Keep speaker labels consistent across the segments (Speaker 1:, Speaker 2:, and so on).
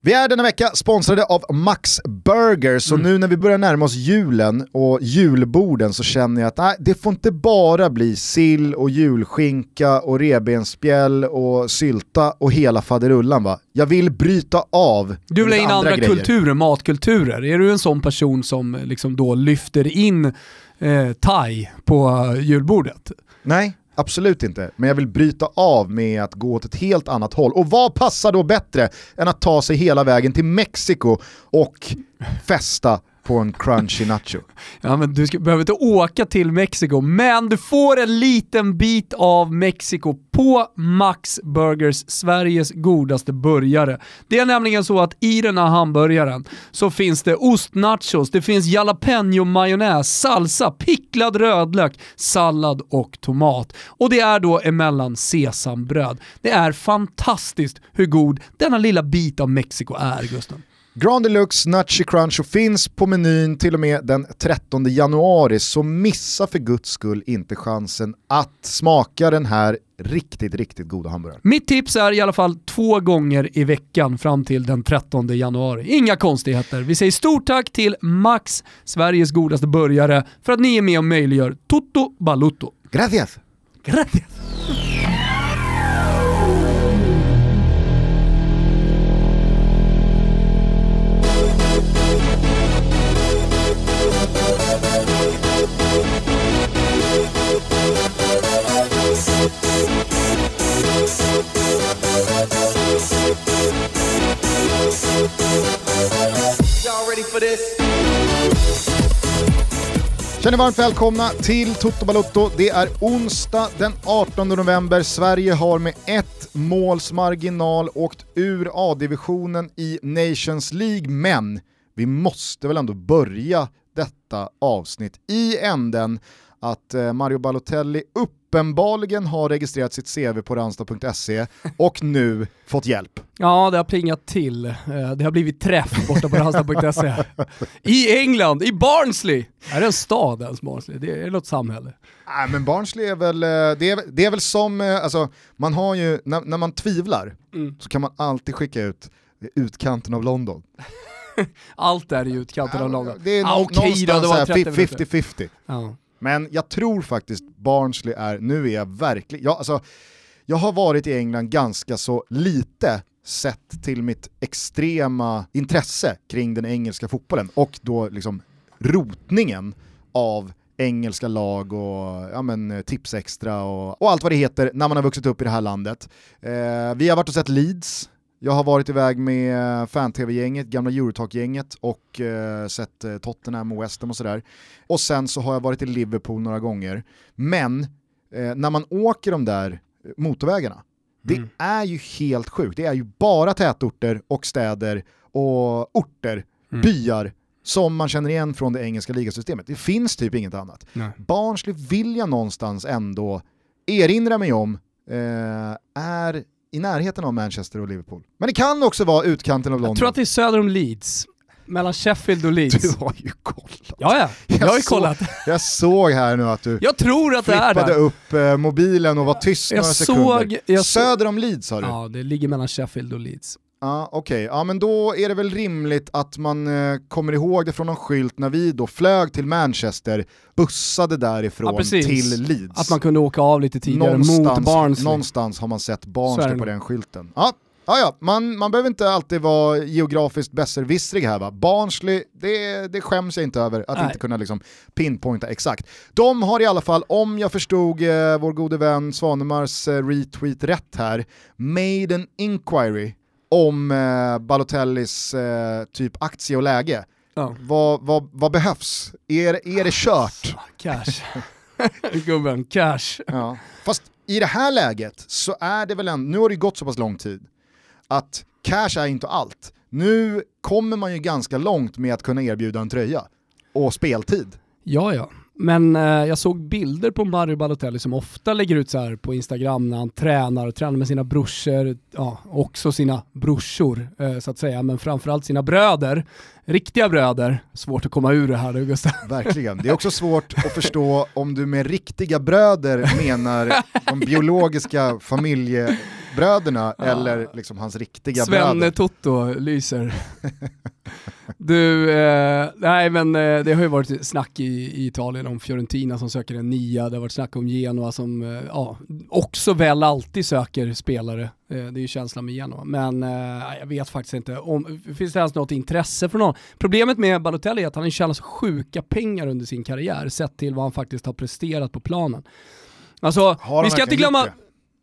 Speaker 1: Vi är denna vecka sponsrade av Max Burgers, så mm. nu när vi börjar närma oss julen och julborden så känner jag att nej, det får inte bara bli sill och julskinka och rebenspjäll och sylta och hela faderullan va. Jag vill bryta av
Speaker 2: Du vill ha in
Speaker 1: andra,
Speaker 2: andra
Speaker 1: grejer.
Speaker 2: kulturer, matkulturer. Är du en sån person som liksom då lyfter in eh, thai på julbordet?
Speaker 1: Nej. Absolut inte, men jag vill bryta av med att gå åt ett helt annat håll. Och vad passar då bättre än att ta sig hela vägen till Mexiko och festa på en crunchy nacho.
Speaker 2: Ja, men du ska, behöver inte åka till Mexiko, men du får en liten bit av Mexiko på Max Burgers, Sveriges godaste burgare. Det är nämligen så att i den här hamburgaren så finns det ostnachos, det finns jalapeno majonnäs, salsa, picklad rödlök, sallad och tomat. Och det är då emellan sesambröd. Det är fantastiskt hur god denna lilla bit av Mexiko är, Gustav.
Speaker 1: Grand Deluxe Nutchy Crunch finns på menyn till och med den 13 januari, så missa för guds skull inte chansen att smaka den här riktigt, riktigt goda hamburgaren.
Speaker 2: Mitt tips är i alla fall två gånger i veckan fram till den 13 januari. Inga konstigheter. Vi säger stort tack till Max, Sveriges godaste burgare, för att ni är med och möjliggör Toto Balutto.
Speaker 1: Gracias!
Speaker 2: Gracias!
Speaker 1: Känner varmt välkomna till Toto Balotto. Det är onsdag den 18 november. Sverige har med ett måls marginal åkt ur A-divisionen i Nations League, men vi måste väl ändå börja detta avsnitt i änden att eh, Mario Balotelli uppenbarligen har registrerat sitt CV på Ranstad.se och nu fått hjälp.
Speaker 2: Ja, det har plingat till. Eh, det har blivit träff borta på Ranstad.se. I England, i Barnsley! Är det en stad ens Barnsley? Det är något samhälle.
Speaker 1: Nej men Barnsley är väl, eh, det är, det är väl som, alltså man har ju, när, när man tvivlar mm. så kan man alltid skicka ut utkanten av London.
Speaker 2: Allt är i utkanten ja, av London.
Speaker 1: Det är ah, okay, någonstans 50-50. Men jag tror faktiskt Barnsley är, nu är jag verkligen, jag, alltså, jag har varit i England ganska så lite sett till mitt extrema intresse kring den engelska fotbollen och då liksom rotningen av engelska lag och ja, men, eh, tips extra och, och, allt vad det heter när man har vuxit upp i det här landet. Eh, vi har varit och sett Leeds, jag har varit iväg med fan-tv-gänget, gamla Eurotalk-gänget och eh, sett eh, Tottenham och West Ham och sådär. Och sen så har jag varit i Liverpool några gånger. Men eh, när man åker de där motorvägarna, det mm. är ju helt sjukt. Det är ju bara tätorter och städer och orter, mm. byar som man känner igen från det engelska ligasystemet. Det finns typ inget annat. Nej. Barnsley vill jag någonstans ändå erinra mig om eh, är i närheten av Manchester och Liverpool. Men det kan också vara utkanten av London.
Speaker 2: Jag tror att det är söder om Leeds. Mellan Sheffield och Leeds.
Speaker 1: Du har ju kollat.
Speaker 2: Ja, ja. Jag, jag har ju kollat.
Speaker 1: Jag såg här nu att du
Speaker 2: jag tror att det är
Speaker 1: flippade upp eh, mobilen och var tyst jag några sekunder. jag söder om Leeds sa du?
Speaker 2: Ja, det ligger mellan Sheffield och Leeds.
Speaker 1: Ja, okej. Okay. Ja, men då är det väl rimligt att man eh, kommer ihåg det från någon skylt när vi då flög till Manchester, bussade därifrån ja, till Leeds.
Speaker 2: Att man kunde åka av lite tidigare någonstans, mot Barnsley.
Speaker 1: Någonstans har man sett Barnsley på den skylten. Ja, Ja, ja, man, man behöver inte alltid vara geografiskt besserwissrig här va. Barnsley, det, det skäms jag inte över att Nej. inte kunna liksom pinpointa exakt. De har i alla fall, om jag förstod eh, vår gode vän Svanemars eh, retweet rätt här, made an inquiry om eh, Balotellis eh, typ aktie och läge. Ja. Vad, vad, vad behövs? Är, är det kört?
Speaker 2: Cash. Gubben, cash.
Speaker 1: Ja. Fast i det här läget så är det väl en, nu har det gått så pass lång tid, att cash är inte allt. Nu kommer man ju ganska långt med att kunna erbjuda en tröja och speltid.
Speaker 2: Ja, ja. Men eh, jag såg bilder på Mario Balotelli som ofta lägger ut så här på Instagram när han tränar och tränar med sina brorsor, ja, också sina brorsor eh, så att säga, men framförallt sina bröder. Riktiga bröder. Svårt att komma ur det här nu Gustav.
Speaker 1: Verkligen. Det är också svårt att förstå om du med riktiga bröder menar de biologiska familje bröderna eller liksom hans riktiga
Speaker 2: Svenne
Speaker 1: bröder.
Speaker 2: Toto lyser. du, eh, nej men eh, det har ju varit snack i, i, Italien om Fiorentina som söker en nia, det har varit snack om Genoa som eh, ja, också väl alltid söker spelare. Eh, det är ju känslan med Genoa. Men eh, jag vet faktiskt inte, om, finns det ens något intresse för någon? Problemet med Balotelli är att han har tjänat sjuka pengar under sin karriär sett till vad han faktiskt har presterat på planen. Alltså, vi ska inte glömma...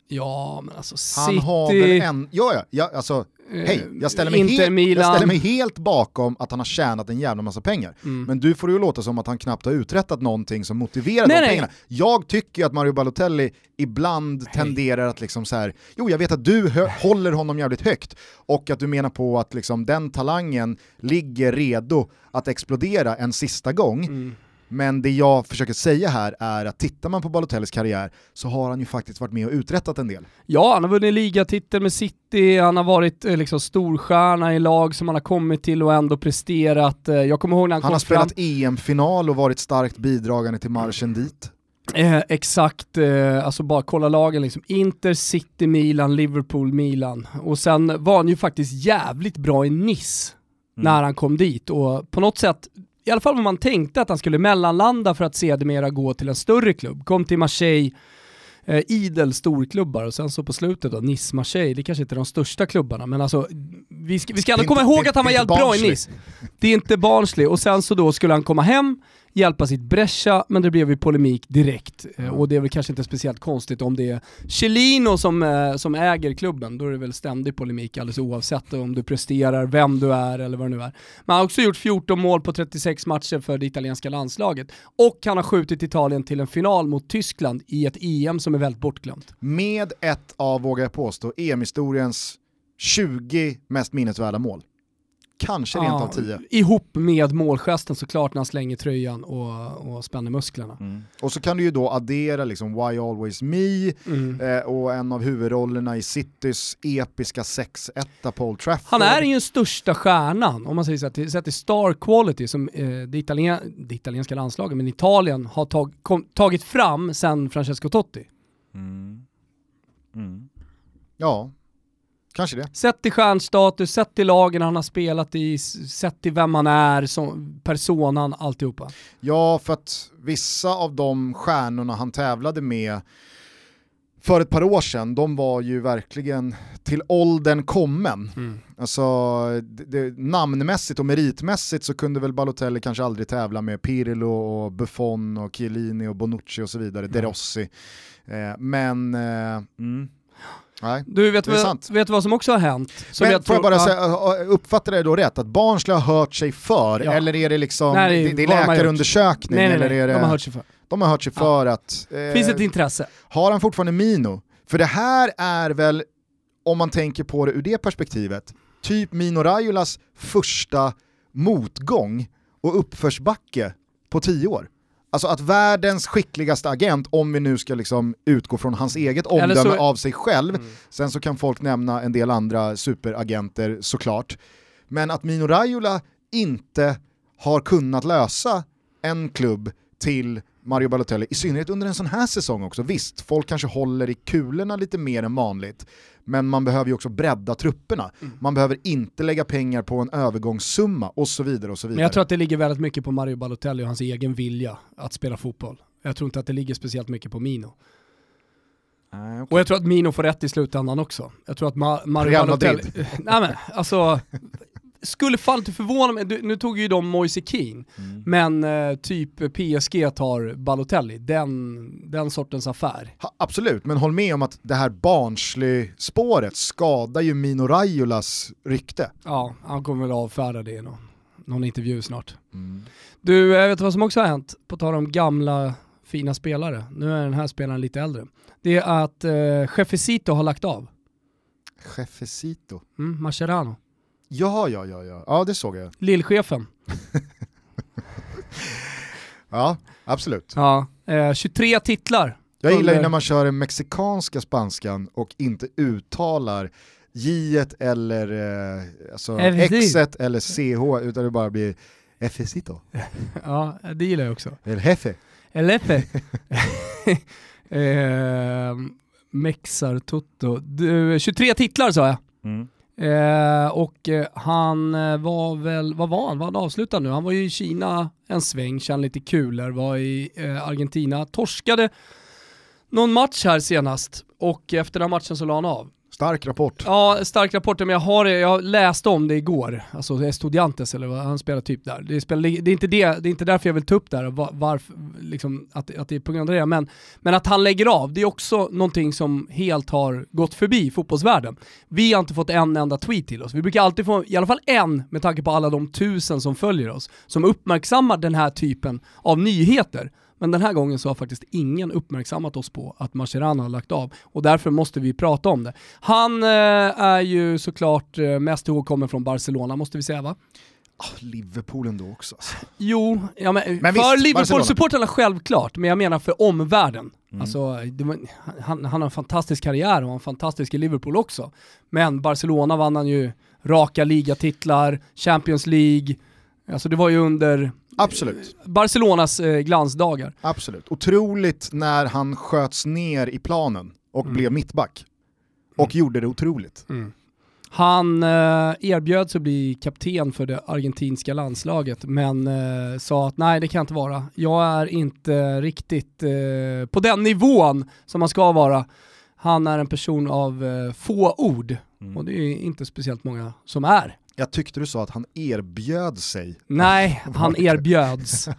Speaker 2: Ja, men alltså City... Han har väl en...
Speaker 1: Ja, ja, ja alltså Hej, jag ställer, mig
Speaker 2: Inter,
Speaker 1: helt, jag ställer mig helt bakom att han har tjänat en jävla massa pengar. Mm. Men du får det ju låta som att han knappt har uträttat någonting som motiverar nej, de nej. pengarna. Jag tycker att Mario Balotelli ibland Hej. tenderar att liksom så här, jo jag vet att du håller honom jävligt högt och att du menar på att liksom den talangen ligger redo att explodera en sista gång. Mm. Men det jag försöker säga här är att tittar man på Balotellis karriär så har han ju faktiskt varit med och uträttat en del.
Speaker 2: Ja, han har vunnit ligatitel med City, han har varit eh, liksom storstjärna i lag som han har kommit till och ändå presterat. Eh, jag kommer ihåg när han,
Speaker 1: han
Speaker 2: kom
Speaker 1: har spelat. EM-final och varit starkt bidragande till marschen dit.
Speaker 2: Eh, exakt, eh, alltså bara kolla lagen liksom. Inter, City, Milan, Liverpool, Milan. Och sen var han ju faktiskt jävligt bra i Nice mm. när han kom dit och på något sätt i alla fall vad man tänkte att han skulle mellanlanda för att sedermera gå till en större klubb. Kom till Marseille, eh, idel storklubbar och sen så på slutet då, Nice Marseille, det kanske inte är de största klubbarna men alltså vi ska, vi ska ändå komma ihåg att han var jävligt bra i Nice. Det är inte Barnsley och sen så då skulle han komma hem, hjälpa sitt Brescia, men det blev ju polemik direkt. Mm. Och det är väl kanske inte speciellt konstigt om det är Chelino som, eh, som äger klubben, då är det väl ständig polemik alldeles oavsett om du presterar, vem du är eller vad det nu är. Men han har också gjort 14 mål på 36 matcher för det italienska landslaget. Och han har skjutit Italien till en final mot Tyskland i ett EM som är väldigt bortglömt.
Speaker 1: Med ett av, vågar jag påstå, EM-historiens 20 mest minnesvärda mål. Kanske rent av 10.
Speaker 2: Ihop med målgesten såklart när han slänger tröjan och, och spänner musklerna. Mm.
Speaker 1: Och så kan du ju då addera liksom Why Always Me mm. eh, och en av huvudrollerna i Citys episka 6-1 Paul Trafford.
Speaker 2: Han är ju den största stjärnan, om man säger så, att, sett till star quality som eh, det, italien, det italienska landslaget, men Italien har tag, kom, tagit fram sen Francesco Totti. Mm.
Speaker 1: mm. Ja, Kanske det.
Speaker 2: Sett till stjärnstatus, sett till lagen han har spelat i, sett till vem han är, som personan, alltihopa.
Speaker 1: Ja, för att vissa av de stjärnorna han tävlade med för ett par år sedan, de var ju verkligen till åldern kommen. Mm. Alltså, det, det, namnmässigt och meritmässigt så kunde väl Balotelli kanske aldrig tävla med Pirlo och Buffon och Chiellini och Bonucci och så vidare, mm. De Rossi. Eh, men eh, mm.
Speaker 2: Nej, du vet, vad, vet vad som också har hänt?
Speaker 1: Men jag får tror, jag bara ja. säga, uppfattar jag då rätt? Att Barnsley har hört sig för? Ja. Eller är det liksom, nej, det, det är läkarundersökning?
Speaker 2: Nej, nej,
Speaker 1: nej,
Speaker 2: eller är det, de har hört sig för.
Speaker 1: De har hört sig för att...
Speaker 2: Eh, Finns ett intresse.
Speaker 1: Har han fortfarande Mino? För det här är väl, om man tänker på det ur det perspektivet, typ Mino Raiolas första motgång och uppförsbacke på tio år. Alltså att världens skickligaste agent, om vi nu ska liksom utgå från hans eget omdöme så... av sig själv, mm. sen så kan folk nämna en del andra superagenter såklart, men att Mino Raiola inte har kunnat lösa en klubb till Mario Balotelli, i synnerhet under en sån här säsong också. Visst, folk kanske håller i kulorna lite mer än vanligt, men man behöver ju också bredda trupperna. Mm. Man behöver inte lägga pengar på en övergångssumma och så vidare. och så vidare.
Speaker 2: Men jag tror att det ligger väldigt mycket på Mario Balotelli och hans egen vilja att spela fotboll. Jag tror inte att det ligger speciellt mycket på Mino. Ah, okay. Och jag tror att Mino får rätt i slutändan också. Jag tror att Ma Mario Real Balotelli... Nej men, alltså, skulle fan inte förvåna mig, nu tog ju de Moise Keane, mm. men eh, typ PSG tar Balotelli, den, den sortens affär.
Speaker 1: Ha, absolut, men håll med om att det här Barnsley-spåret skadar ju Mino Raiolas rykte.
Speaker 2: Ja, han kommer väl avfärda det i någon, någon intervju snart. Mm. Du, jag vet vad som också har hänt, på tal om gamla fina spelare, nu är den här spelaren lite äldre. Det är att eh, Jefecito har lagt av.
Speaker 1: Jefecito?
Speaker 2: Mm, Mascherano.
Speaker 1: Ja, ja, ja, ja, ja det såg jag.
Speaker 2: Lillchefen.
Speaker 1: ja, absolut.
Speaker 2: Ja, eh, 23 titlar.
Speaker 1: Jag gillar ju när man kör den mexikanska spanskan och inte uttalar J eller eh, alltså X eller CH utan det bara blir Efecito.
Speaker 2: ja, det gillar jag också.
Speaker 1: El Jefe.
Speaker 2: El Jefe. eh, Mexar-Toto. 23 titlar sa jag. Mm. Eh, och eh, han eh, var väl, vad var han? Vad han nu? Han var ju i Kina en sväng, kände lite kulor, var i eh, Argentina, torskade någon match här senast och efter den matchen så la han av.
Speaker 1: Stark rapport.
Speaker 2: Ja, stark rapport, men jag, har, jag läste om det igår, alltså Estudiantes eller vad han spelar typ där. Det, spelar, det, är inte det, det är inte därför jag vill ta upp det här, var, varför, liksom, att, att det är på grund av det, men, men att han lägger av, det är också någonting som helt har gått förbi fotbollsvärlden. Vi har inte fått en enda tweet till oss, vi brukar alltid få i alla fall en, med tanke på alla de tusen som följer oss, som uppmärksammar den här typen av nyheter. Men den här gången så har faktiskt ingen uppmärksammat oss på att Mascherano har lagt av och därför måste vi prata om det. Han eh, är ju såklart eh, mest ihågkommen från Barcelona måste vi säga va?
Speaker 1: Oh, Liverpool ändå också. Alltså.
Speaker 2: Jo, ja, men, men för Liverpool-supportrarna självklart, men jag menar för omvärlden. Mm. Alltså, var, han, han, har en fantastisk karriär och en fantastisk i Liverpool också. Men Barcelona vann han ju raka ligatitlar, Champions League, alltså det var ju under
Speaker 1: Absolut.
Speaker 2: Barcelonas eh, glansdagar.
Speaker 1: Absolut. Otroligt när han sköts ner i planen och mm. blev mittback. Och mm. gjorde det otroligt. Mm.
Speaker 2: Han eh, erbjöd sig att bli kapten för det argentinska landslaget men eh, sa att nej det kan inte vara. Jag är inte riktigt eh, på den nivån som man ska vara. Han är en person av få ord mm. och det är inte speciellt många som är.
Speaker 1: Jag tyckte du sa att han erbjöd sig.
Speaker 2: Nej, han erbjöds. eh,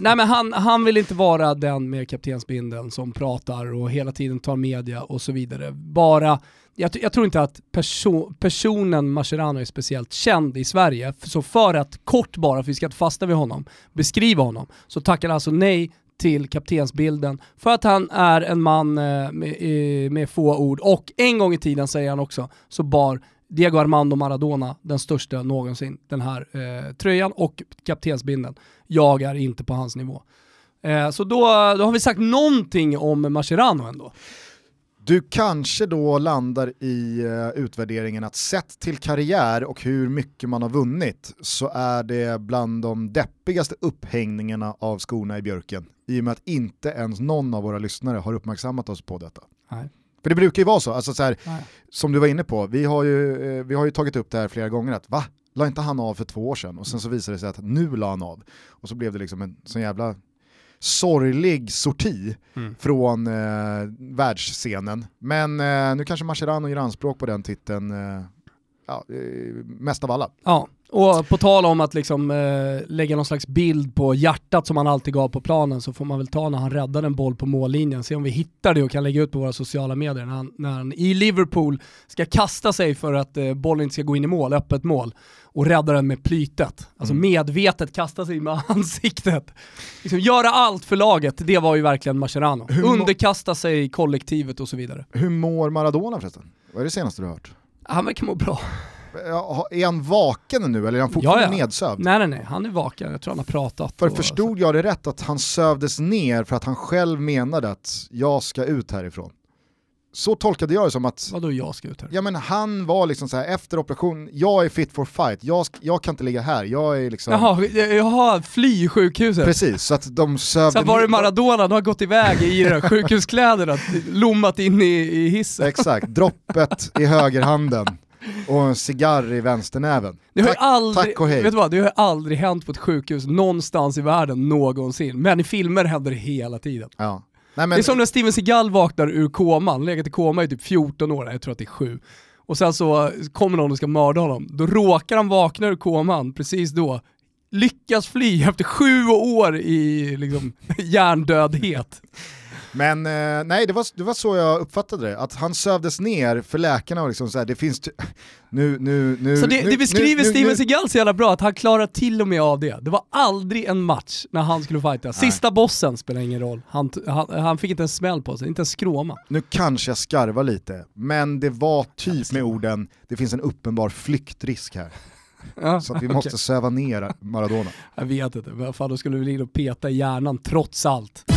Speaker 2: nej men han, han vill inte vara den med kaptensbindeln som pratar och hela tiden tar media och så vidare. Bara, jag, jag tror inte att perso personen Mascherano är speciellt känd i Sverige, så för att kort bara, för vi ska inte fasta vid honom, beskriva honom, så tackar han alltså nej till kaptensbilden för att han är en man eh, med, med, få ord och en gång i tiden säger han också så bar Diego Armando Maradona, den största någonsin, den här eh, tröjan och kaptensbindeln. Jag är inte på hans nivå. Eh, så då, då har vi sagt någonting om Mascherano ändå.
Speaker 1: Du kanske då landar i uh, utvärderingen att sett till karriär och hur mycket man har vunnit så är det bland de deppigaste upphängningarna av skorna i björken i och med att inte ens någon av våra lyssnare har uppmärksammat oss på detta. Nej. För det brukar ju vara så, alltså så här, som du var inne på, vi har, ju, eh, vi har ju tagit upp det här flera gånger att va? La inte han av för två år sedan? Och sen så visade det sig att nu la han av. Och så blev det liksom en sån jävla sorglig sorti mm. från eh, världsscenen. Men eh, nu kanske Mascherano gör anspråk på den titeln eh, ja, eh, mest av alla.
Speaker 2: Ja, och på tal om att liksom, eh, lägga någon slags bild på hjärtat som han alltid gav på planen så får man väl ta när han räddade en boll på mållinjen, se om vi hittar det och kan lägga ut på våra sociala medier när han, när han i Liverpool ska kasta sig för att eh, bollen inte ska gå in i mål, öppet mål, och rädda den med plytet. Alltså mm. medvetet kasta sig med ansiktet. Liksom göra allt för laget, det var ju verkligen Mascherano. Underkasta sig kollektivet och så vidare.
Speaker 1: Hur mår Maradona förresten? Vad är det senaste du har hört?
Speaker 2: Han verkar må bra.
Speaker 1: Är han vaken nu eller är han fortfarande ja, ja. nedsövd?
Speaker 2: Nej nej nej, han är vaken. Jag tror han har pratat.
Speaker 1: För förstod jag det rätt att han sövdes ner för att han själv menade att jag ska ut härifrån? Så tolkade jag det som att...
Speaker 2: Vadå jag ska ut här?
Speaker 1: Ja men han var liksom så här efter operation, jag är fit for fight, jag, jag kan inte ligga här, jag är liksom...
Speaker 2: Jaha, jaha fly sjukhuset.
Speaker 1: Precis, så att de sövde...
Speaker 2: Sen var det Maradona, han har gått iväg i de sjukhuskläderna, lommat in i, i hissen.
Speaker 1: Exakt, droppet i högerhanden och en cigarr i vänsternäven.
Speaker 2: Det har tack, aldrig, tack och hej. Vet du vad, det har aldrig hänt på ett sjukhus någonstans i världen någonsin, men i filmer händer det hela tiden.
Speaker 1: Ja.
Speaker 2: Nej, men... Det är som när Steven Seagal vaknar ur koman, legat i koma i typ 14 år, jag tror att det är 7. Och sen så kommer någon och ska mörda honom. Då råkar han vakna ur koman precis då, lyckas fly efter sju år i liksom, hjärndödhet.
Speaker 1: Men eh, nej, det var, det var så jag uppfattade det, att han sövdes ner för läkarna och liksom så här, det finns nu, nu, nu,
Speaker 2: så det,
Speaker 1: nu,
Speaker 2: det beskriver nu, Steven Seagal så jävla bra, att han klarar till och med av det. Det var aldrig en match när han skulle fighta. Sista nej. bossen spelar ingen roll. Han, han, han, fick inte en smäll på sig, inte en skråma.
Speaker 1: Nu kanske jag skarvar lite, men det var typ med orden, det finns en uppenbar flyktrisk här. Ja, så vi måste okay. söva ner Maradona.
Speaker 2: Jag vet inte, men fan, då skulle vi in och peta i hjärnan trots allt.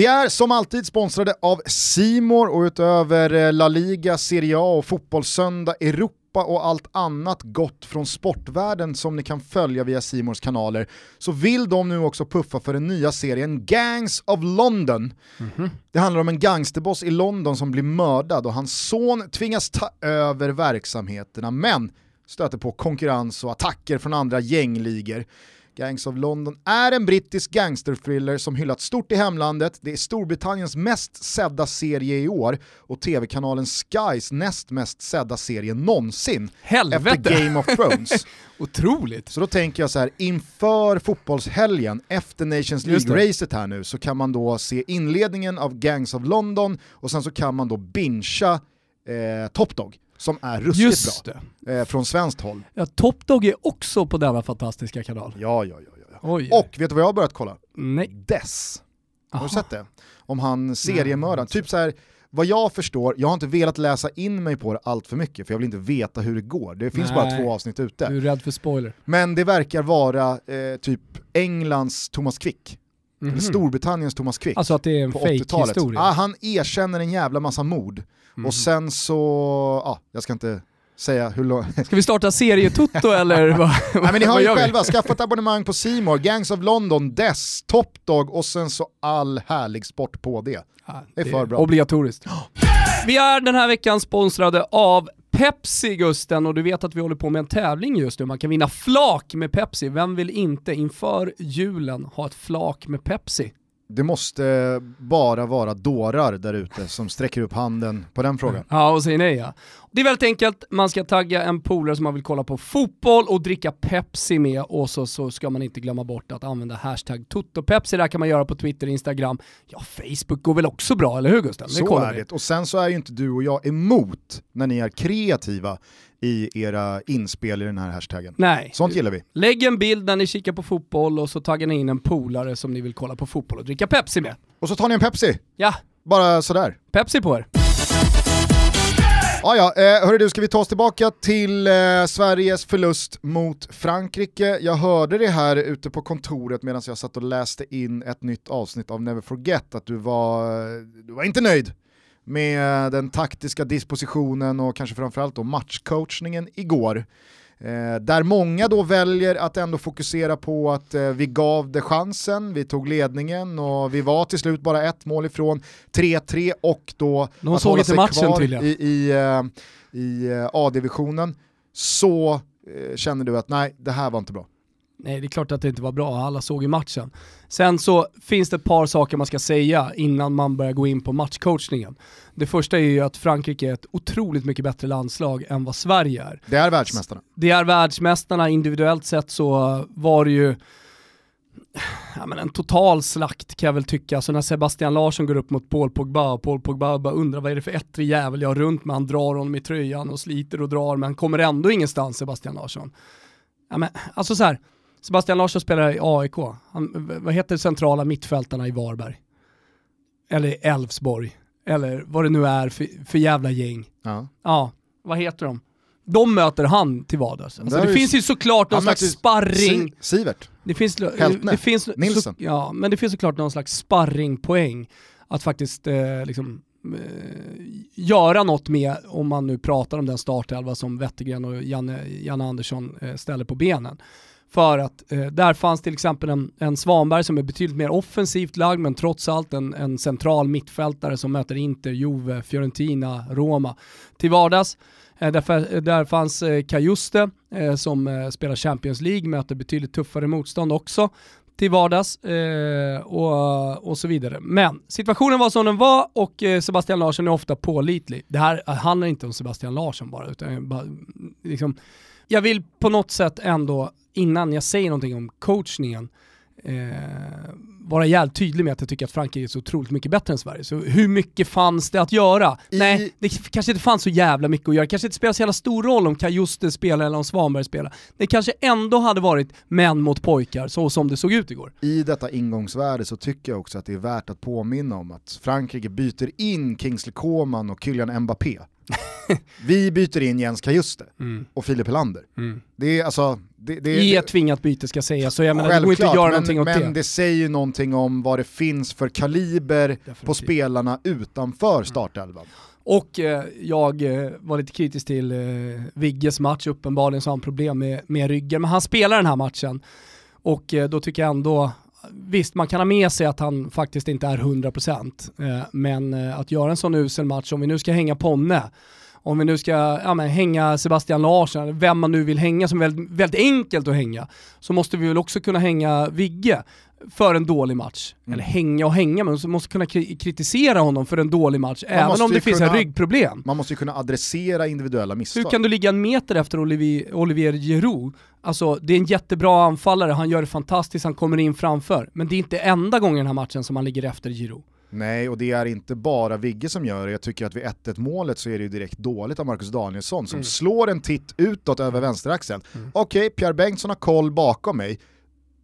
Speaker 1: Vi är som alltid sponsrade av Simor och utöver eh, La Liga, Serie A och Fotbollssöndag Europa och allt annat gott från sportvärlden som ni kan följa via Simors kanaler så vill de nu också puffa för den nya serien Gangs of London. Mm -hmm. Det handlar om en gangsterboss i London som blir mördad och hans son tvingas ta över verksamheterna men stöter på konkurrens och attacker från andra gängligor. Gangs of London är en brittisk gangsterthriller som hyllats stort i hemlandet, det är Storbritanniens mest sedda serie i år och tv-kanalen Skys näst mest sedda serie någonsin
Speaker 2: Helvete.
Speaker 1: efter Game of Thrones.
Speaker 2: Otroligt.
Speaker 1: Så då tänker jag så här, inför fotbollshelgen, efter Nations League-racet här nu, så kan man då se inledningen av Gangs of London och sen så kan man då bingea eh, Top Dog som är ruskigt Just bra. Eh, från svenskt håll.
Speaker 2: Ja, Top Dog är också på denna fantastiska kanal.
Speaker 1: Ja, ja, ja. ja. Oj. Och vet du vad jag har börjat kolla?
Speaker 2: Nej.
Speaker 1: Dess. Har du sett det? Om han seriemördaren, typ så här, vad jag förstår, jag har inte velat läsa in mig på det allt för mycket för jag vill inte veta hur det går. Det finns Nej. bara två avsnitt ute.
Speaker 2: Du är rädd för spoiler.
Speaker 1: Men det verkar vara eh, typ Englands Thomas Quick. Mm -hmm. Storbritanniens Thomas Quick.
Speaker 2: Alltså att det är en fake historia
Speaker 1: Ah, han erkänner en jävla massa mord. Mm. Och sen så, ja, jag ska inte säga hur långt...
Speaker 2: Ska vi starta serietutto eller? vad,
Speaker 1: Nej men ni har ju själva, skaffa ett abonnemang på Simor, Gangs of London, Dess, Top Dog och sen så all härlig sport på det. Ja, det är för bra.
Speaker 2: Obligatoriskt. Vi är den här veckan sponsrade av Pepsi Gusten och du vet att vi håller på med en tävling just nu. Man kan vinna flak med Pepsi. Vem vill inte inför julen ha ett flak med Pepsi?
Speaker 1: Det måste bara vara dårar där ute som sträcker upp handen på den frågan.
Speaker 2: Ja, och säger nej ja. Det är väldigt enkelt, man ska tagga en polare som man vill kolla på fotboll och dricka Pepsi med och så, så ska man inte glömma bort att använda hashtag TotoPepsi, det här kan man göra på Twitter, Instagram, ja Facebook går väl också bra, eller hur Gusten?
Speaker 1: Så är det, och sen så är ju inte du och jag emot när ni är kreativa i era inspel i den här hashtaggen.
Speaker 2: Nej.
Speaker 1: Sånt gillar vi.
Speaker 2: Lägg en bild när ni kikar på fotboll och så taggar ni in en polare som ni vill kolla på fotboll och dricka Pepsi med.
Speaker 1: Och så tar ni en Pepsi.
Speaker 2: Ja.
Speaker 1: Bara sådär.
Speaker 2: Pepsi på er.
Speaker 1: Ah, ja, eh, hörru du, ska vi ta oss tillbaka till eh, Sveriges förlust mot Frankrike. Jag hörde det här ute på kontoret medan jag satt och läste in ett nytt avsnitt av Never Forget, att du var, du var inte nöjd med den taktiska dispositionen och kanske framförallt då matchcoachningen igår. Eh, där många då väljer att ändå fokusera på att eh, vi gav det chansen, vi tog ledningen och vi var till slut bara ett mål ifrån 3-3 och då
Speaker 2: De att hålla sig matchen kvar ja.
Speaker 1: i, i, eh, i eh, A-divisionen så eh, känner du att nej, det här var inte bra.
Speaker 2: Nej, det är klart att det inte var bra, alla såg ju matchen. Sen så finns det ett par saker man ska säga innan man börjar gå in på matchcoachningen. Det första är ju att Frankrike är ett otroligt mycket bättre landslag än vad Sverige är.
Speaker 1: Det är världsmästarna.
Speaker 2: Det är världsmästarna, individuellt sett så var det ju ja, men en total slakt kan jag väl tycka. Så alltså när Sebastian Larsson går upp mot Paul Pogba och Paul Pogba bara undrar vad är det för ettrig jävel jag har runt med, han drar honom i tröjan och sliter och drar men kommer ändå ingenstans Sebastian Larsson. Ja, men, alltså så här, Sebastian Larsson spelar i AIK. Han, vad heter centrala mittfältarna i Varberg? Eller Elfsborg? Eller vad det nu är för, för jävla gäng.
Speaker 1: Ja.
Speaker 2: ja, vad heter de? De möter han till vardags. Alltså, det, det finns ju såklart någon slags sparring.
Speaker 1: Sivert.
Speaker 2: Det finns, det finns,
Speaker 1: Nilsson.
Speaker 2: Så, ja, men det finns såklart någon slags sparringpoäng att faktiskt eh, liksom, eh, göra något med om man nu pratar om den startelva som Wettergren och Janne, Janne Andersson eh, ställer på benen. För att eh, där fanns till exempel en, en Svanberg som är betydligt mer offensivt lagd men trots allt en, en central mittfältare som möter Inter, Juve, Fiorentina, Roma till vardags. Eh, där, där fanns eh, Kajuste eh, som eh, spelar Champions League, möter betydligt tuffare motstånd också till vardags eh, och, och så vidare. Men situationen var som den var och eh, Sebastian Larsson är ofta pålitlig. Det här eh, handlar inte om Sebastian Larsson bara, utan bara, liksom, jag vill på något sätt ändå innan jag säger någonting om coachningen, eh, vara jävligt tydlig med att jag tycker att Frankrike är så otroligt mycket bättre än Sverige. Så hur mycket fanns det att göra? I... Nej, det kanske inte fanns så jävla mycket att göra. Det kanske inte spelar så jävla stor roll om Kajuste spelar eller om Svanberg spelar. Det kanske ändå hade varit män mot pojkar, så som det såg ut igår.
Speaker 1: I detta ingångsvärde så tycker jag också att det är värt att påminna om att Frankrike byter in Kingsley Coman och Kylian Mbappé. vi byter in Jens Kajuste mm. och Filip Helander. Mm. Det, är, alltså,
Speaker 2: det, det, I ett tvingat byte ska sägas, så jag menar det går inte att göra men, någonting åt
Speaker 1: men
Speaker 2: det.
Speaker 1: Men det säger ju någonting om vad det finns för kaliber Definitivt. på spelarna utanför mm. startelvan.
Speaker 2: Och eh, jag eh, var lite kritisk till eh, Vigges match, uppenbarligen så har han problem med, med ryggen, men han spelar den här matchen. Och eh, då tycker jag ändå, visst man kan ha med sig att han faktiskt inte är 100%, eh, men eh, att göra en sån usel match, om vi nu ska hänga Ponne, om vi nu ska ja, men, hänga Sebastian Larsson, vem man nu vill hänga som är väldigt, väldigt enkelt att hänga, så måste vi väl också kunna hänga Vigge för en dålig match. Mm. Eller hänga och hänga, men man måste kunna kritisera honom för en dålig match, man även om det finns kunna, en ryggproblem.
Speaker 1: Man måste ju kunna adressera individuella misstag.
Speaker 2: Hur kan du ligga en meter efter Olivier, Olivier Giroud? Alltså, det är en jättebra anfallare, han gör det fantastiskt, han kommer in framför. Men det är inte enda gången i den här matchen som han ligger efter Giroud.
Speaker 1: Nej, och det är inte bara Vigge som gör det. Jag tycker att vid 1-1 målet så är det ju direkt dåligt av Marcus Danielsson som mm. slår en titt utåt över vänsteraxeln. Mm. Okej, okay, Pierre Bengtsson har koll bakom mig.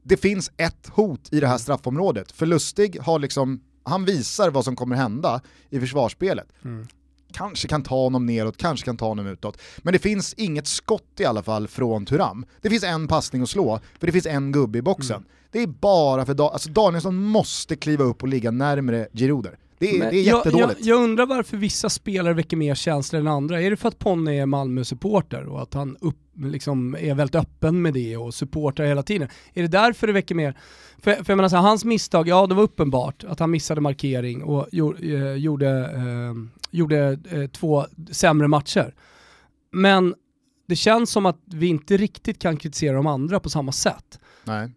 Speaker 1: Det finns ett hot i det här straffområdet. För Lustig har liksom, han visar vad som kommer hända i försvarsspelet. Mm. Kanske kan ta honom neråt, kanske kan ta honom utåt. Men det finns inget skott i alla fall från Turam. Det finns en passning att slå, för det finns en gubbe i boxen. Mm. Det är bara för da alltså Danielsson måste kliva upp och ligga närmre Giroud. Det är, det är jättedåligt.
Speaker 2: Jag, jag, undrar varför vissa spelare väcker mer känslor än andra. Är det för att Ponne är Malmö-supporter och att han upp, liksom är väldigt öppen med det och supportar hela tiden? Är det därför det väcker mer? För, för jag menar så här, hans misstag, ja det var uppenbart att han missade markering och eh, gjorde, eh, gjorde eh, två sämre matcher. Men det känns som att vi inte riktigt kan kritisera de andra på samma sätt.
Speaker 1: Nej.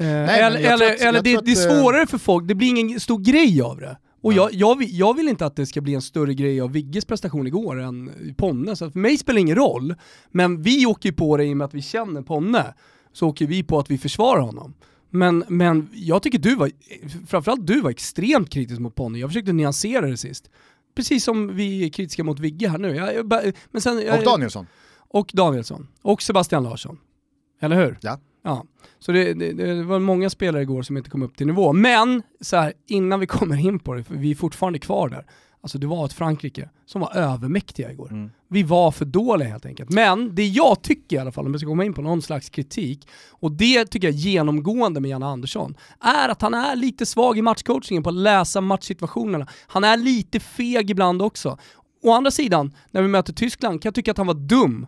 Speaker 2: Eh, Nej, eller eller, att, eller det, att, det, är svårare för folk, det blir ingen stor grej av det. Och jag, jag, vill, jag, vill inte att det ska bli en större grej av Vigges prestation igår än Ponne, så för mig spelar det ingen roll. Men vi åker ju på det i och med att vi känner Ponne, så åker vi på att vi försvarar honom. Men, men jag tycker du var, framförallt du var extremt kritisk mot Ponne, jag försökte nyansera det sist. Precis som vi är kritiska mot Vigge här nu. Jag, men sen,
Speaker 1: och Danielsson.
Speaker 2: Och Danielsson. Och Sebastian Larsson. Eller hur?
Speaker 1: Ja.
Speaker 2: Ja, så det, det, det, var många spelare igår som inte kom upp till nivå. Men, så här, innan vi kommer in på det, för vi är fortfarande kvar där. Alltså det var ett Frankrike som var övermäktiga igår. Mm. Vi var för dåliga helt enkelt. Men det jag tycker i alla fall, om vi ska komma in på någon slags kritik, och det tycker jag genomgående med Janne Andersson, är att han är lite svag i matchcoachingen på att läsa matchsituationerna. Han är lite feg ibland också. Å andra sidan, när vi möter Tyskland kan jag tycka att han var dum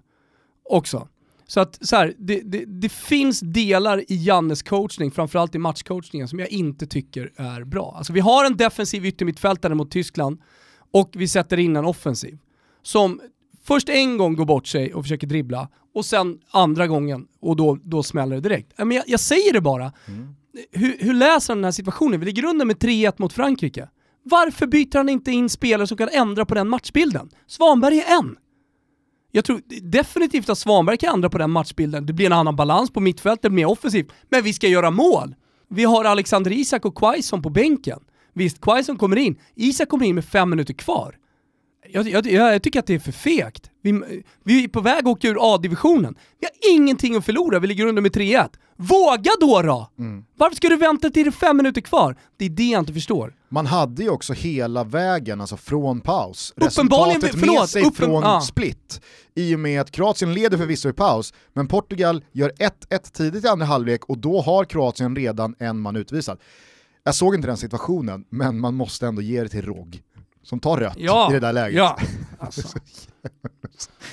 Speaker 2: också. Så att så här, det, det, det, finns delar i Jannes coachning, framförallt i matchcoachningen, som jag inte tycker är bra. Alltså vi har en defensiv yttermittfältare mot Tyskland och vi sätter in en offensiv. Som först en gång går bort sig och försöker dribbla och sen andra gången och då, då smäller det direkt. Men jag, jag säger det bara. Mm. Hur, hur läser han den här situationen? Vi ligger under med 3-1 mot Frankrike. Varför byter han inte in spelare som kan ändra på den matchbilden? Svanberg är en. Jag tror definitivt att Svanberg kan ändra på den matchbilden. Det blir en annan balans på mittfältet, mer offensivt. Men vi ska göra mål! Vi har Alexander Isak och Quaison på bänken. Visst, Quaison kommer in. Isak kommer in med fem minuter kvar. Jag, jag, jag, tycker att det är för fegt. Vi, vi är på väg att åka ur A-divisionen. Vi har ingenting att förlora, vi ligger under med 3-1. Våga då då! Mm. Varför ska du vänta till det är fem minuter kvar? Det är det jag inte förstår.
Speaker 1: Man hade ju också hela vägen, alltså från paus, resultatet förlåt, med sig uppen, från ah. split. I och med att Kroatien leder förvisso i paus, men Portugal gör 1-1 tidigt i andra halvlek och då har Kroatien redan en man utvisad. Jag såg inte den situationen, men man måste ändå ge det till Rogg som tar rött ja, i det där läget.
Speaker 2: Ja, alltså.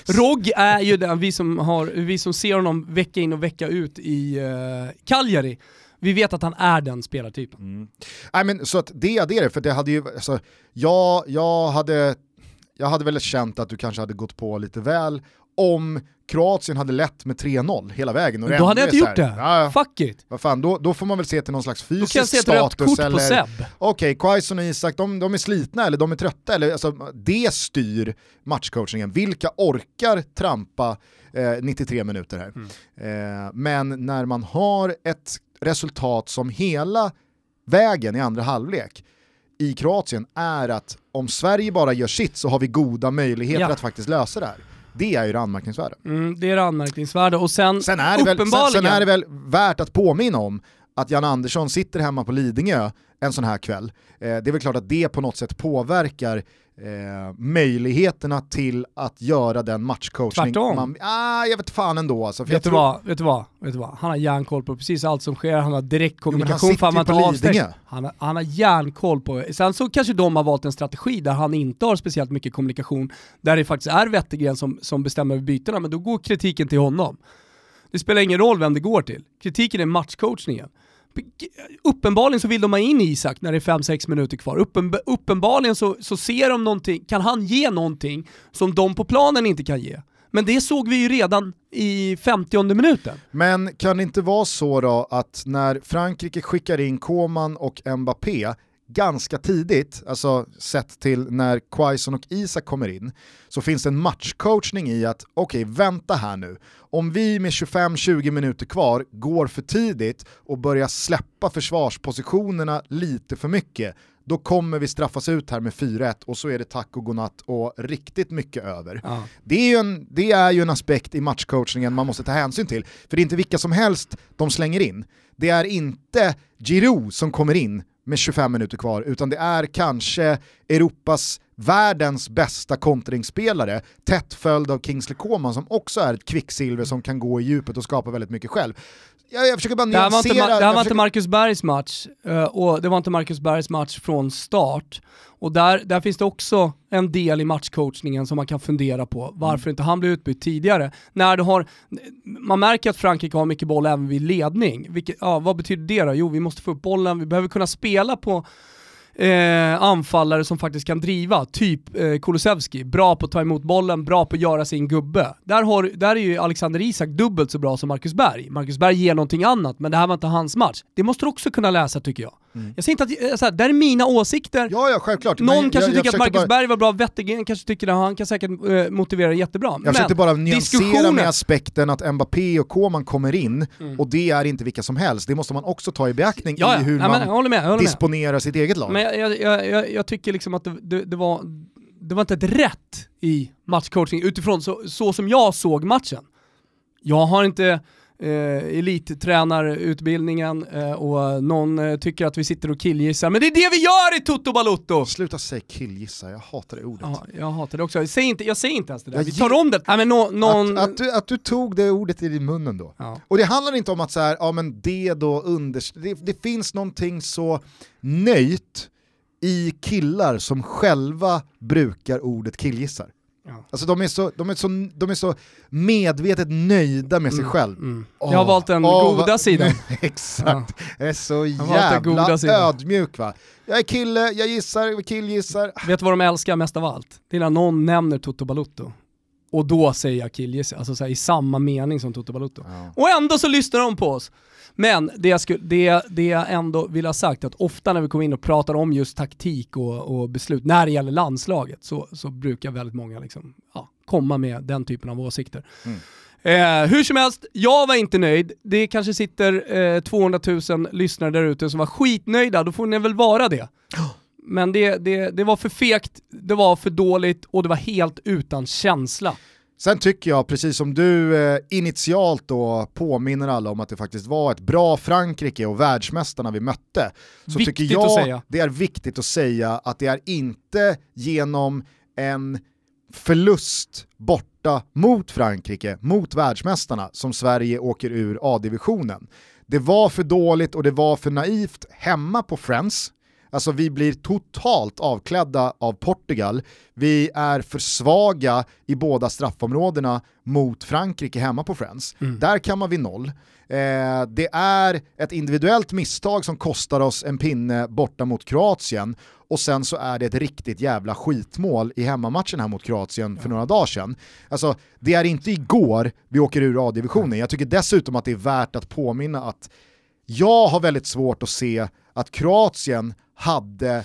Speaker 2: Rogg är ju den, vi som, har, vi som ser honom vecka in och vecka ut i uh, Cagliari, vi vet att han är den spelartypen.
Speaker 1: Mm. Nej men så att det är det, för det hade ju, alltså, jag, jag, hade, jag hade väl känt att du kanske hade gått på lite väl om Kroatien hade lett med 3-0 hela vägen. Och
Speaker 2: då hade jag inte gjort det. Ja, Fuck it.
Speaker 1: Vad fan, då, då får man väl se till någon slags fysisk status. Då kan jag se ett rött kort på Seb. Okej, okay, Quaison och Isak, de, de, är slitna eller de är trötta. Eller, alltså, det styr matchcoachingen. Vilka orkar trampa eh, 93 minuter här? Mm. Eh, men när man har ett resultat som hela vägen i andra halvlek i Kroatien är att om Sverige bara gör sitt så har vi goda möjligheter ja. att faktiskt lösa det här. Det är ju det anmärkningsvärda.
Speaker 2: Mm, det är det anmärkningsvärda och sen,
Speaker 1: sen är det, väl, sen, sen, är det väl värt att påminna om att Jan Andersson sitter hemma på Lidingö en sån här kväll. Eh, det är väl klart att det på något sätt påverkar eh, möjligheterna till att göra den matchcoachning.
Speaker 2: Tvärtom.
Speaker 1: Man, ah, jag vet fan ändå alltså.
Speaker 2: Vet, du tror... vad, vet, du vad, vet du vad? Han har järnkoll på precis allt som sker, han har direktkommunikation jo, för han på Lidingö. Han har, han har järnkoll på, sen så kanske de har valt en strategi där han inte har speciellt mycket kommunikation, där det faktiskt är Wettergren som, som bestämmer över bytena, men då går kritiken till honom. Det spelar ingen roll vem det går till. Kritiken är matchcoachningen uppenbarligen så vill de ha in Isak när det är 5-6 minuter kvar. Uppen, uppenbarligen så, så ser de någonting, kan han ge någonting som de på planen inte kan ge. Men det såg vi ju redan i 50 minuten.
Speaker 1: Men kan det inte vara så då att när Frankrike skickar in Koman och Mbappé ganska tidigt, alltså sett till när Quaison och Isak kommer in, så finns det en matchcoachning i att okej, okay, vänta här nu. Om vi med 25-20 minuter kvar går för tidigt och börjar släppa försvarspositionerna lite för mycket, då kommer vi straffas ut här med 4-1 och så är det tack och godnatt och riktigt mycket över. Ja. Det, är ju en, det är ju en aspekt i matchcoachningen man måste ta hänsyn till, för det är inte vilka som helst de slänger in. Det är inte Giroud som kommer in med 25 minuter kvar, utan det är kanske Europas, världens bästa kontringsspelare, tätt följd av Kingsley Coman som också är ett kvicksilver som kan gå i djupet och skapa väldigt mycket själv jag, jag försöker bara
Speaker 2: nyansera. Det här var inte, det här var inte Marcus Bergs match, uh, och det var inte Marcus Bergs match från start. Och där, där finns det också en del i matchcoachningen som man kan fundera på, varför mm. inte han blev utbytt tidigare. När du har, man märker att Frankrike har mycket boll även vid ledning. Vilket, ja, vad betyder det då? Jo, vi måste få upp bollen, vi behöver kunna spela på eh, anfallare som faktiskt kan driva, typ eh, Kulusevski. Bra på att ta emot bollen, bra på att göra sin gubbe. Där, har, där är ju Alexander Isak dubbelt så bra som Marcus Berg. Marcus Berg ger någonting annat, men det här var inte hans match. Det måste du också kunna läsa tycker jag. Mm. Jag säger inte att, eh, så här, det är mina åsikter.
Speaker 1: Ja, ja, självklart.
Speaker 2: Någon men kanske jag, tycker jag att Marcus bara... Berg var bra, Wettergren kanske tycker att han kan säkert uh, motivera jättebra.
Speaker 1: Jag försökte bara nyansera med aspekten att Mbappé och Koman kommer in, mm. och det är inte vilka som helst. Det måste man också ta i beaktning ja, ja. i hur Nej, man med, disponerar med. sitt eget lag.
Speaker 2: Men jag, jag, jag tycker liksom att det, det, det, var, det var inte ett rätt i matchcoaching utifrån så, så som jag såg matchen. Jag har inte eh, elittränarutbildningen eh, och någon eh, tycker att vi sitter och killgissar, men det är det vi gör i Toto Balutto!
Speaker 1: Sluta säga killgissa, jag hatar det ordet.
Speaker 2: Ja, jag hatar det också, jag säger inte, jag säger inte ens det där, jag vi tar om det. Nej, men no, någon...
Speaker 1: att, att, du, att du tog det ordet i din munnen då. Ja. Och det handlar inte om att så här, ja men det då under... Det, det finns någonting så nöjt i killar som själva brukar ordet killgissar. Ja. Alltså de är, så, de, är så, de är så medvetet nöjda med sig mm, själv. Mm.
Speaker 2: Oh, jag har valt den oh, goda va, sidan.
Speaker 1: exakt, ja. jag är så jävla ödmjuk va. Jag är kille, jag gissar, killgissar.
Speaker 2: Vet du vad de älskar mest av allt? Det är när någon nämner Toto Balutto. Och då säger jag killgissar, alltså så här, i samma mening som Toto Balutto. Ja. Och ändå så lyssnar de på oss. Men det jag, skulle, det, det jag ändå vill ha sagt är att ofta när vi kommer in och pratar om just taktik och, och beslut när det gäller landslaget så, så brukar väldigt många liksom, ja, komma med den typen av åsikter. Mm. Eh, hur som helst, jag var inte nöjd. Det kanske sitter eh, 200 000 lyssnare där ute som var skitnöjda, då får ni väl vara det. Men det, det, det var för fegt, det var för dåligt och det var helt utan känsla.
Speaker 1: Sen tycker jag, precis som du eh, initialt då påminner alla om att det faktiskt var ett bra Frankrike och världsmästarna vi mötte, så
Speaker 2: viktigt
Speaker 1: tycker jag det är viktigt att säga att det är inte genom en förlust borta mot Frankrike, mot världsmästarna, som Sverige åker ur A-divisionen. Det var för dåligt och det var för naivt hemma på Friends, Alltså vi blir totalt avklädda av Portugal. Vi är för svaga i båda straffområdena mot Frankrike hemma på Friends. Mm. Där kammar vi noll. Eh, det är ett individuellt misstag som kostar oss en pinne borta mot Kroatien och sen så är det ett riktigt jävla skitmål i hemmamatchen här mot Kroatien för några dagar sedan. Alltså, det är inte igår vi åker ur A-divisionen. Jag tycker dessutom att det är värt att påminna att jag har väldigt svårt att se att Kroatien hade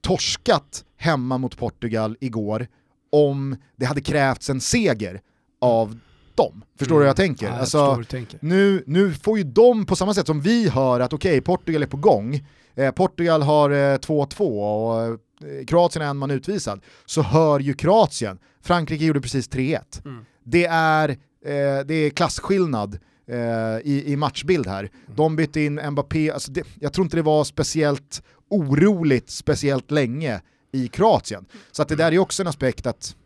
Speaker 1: torskat hemma mot Portugal igår om det hade krävts en seger av dem. Förstår mm. du hur jag tänker?
Speaker 2: Ja, jag
Speaker 1: alltså,
Speaker 2: tänker.
Speaker 1: Nu, nu får ju de, på samma sätt som vi hör att okej, okay, Portugal är på gång, eh, Portugal har 2-2 eh, och eh, Kroatien är en man utvisad, så hör ju Kroatien, Frankrike gjorde precis 3-1. Mm. Det, är, eh, det är klasskillnad eh, i, i matchbild här. De bytte in Mbappé, alltså det, jag tror inte det var speciellt oroligt speciellt länge i Kroatien. Så att det där är också en aspekt att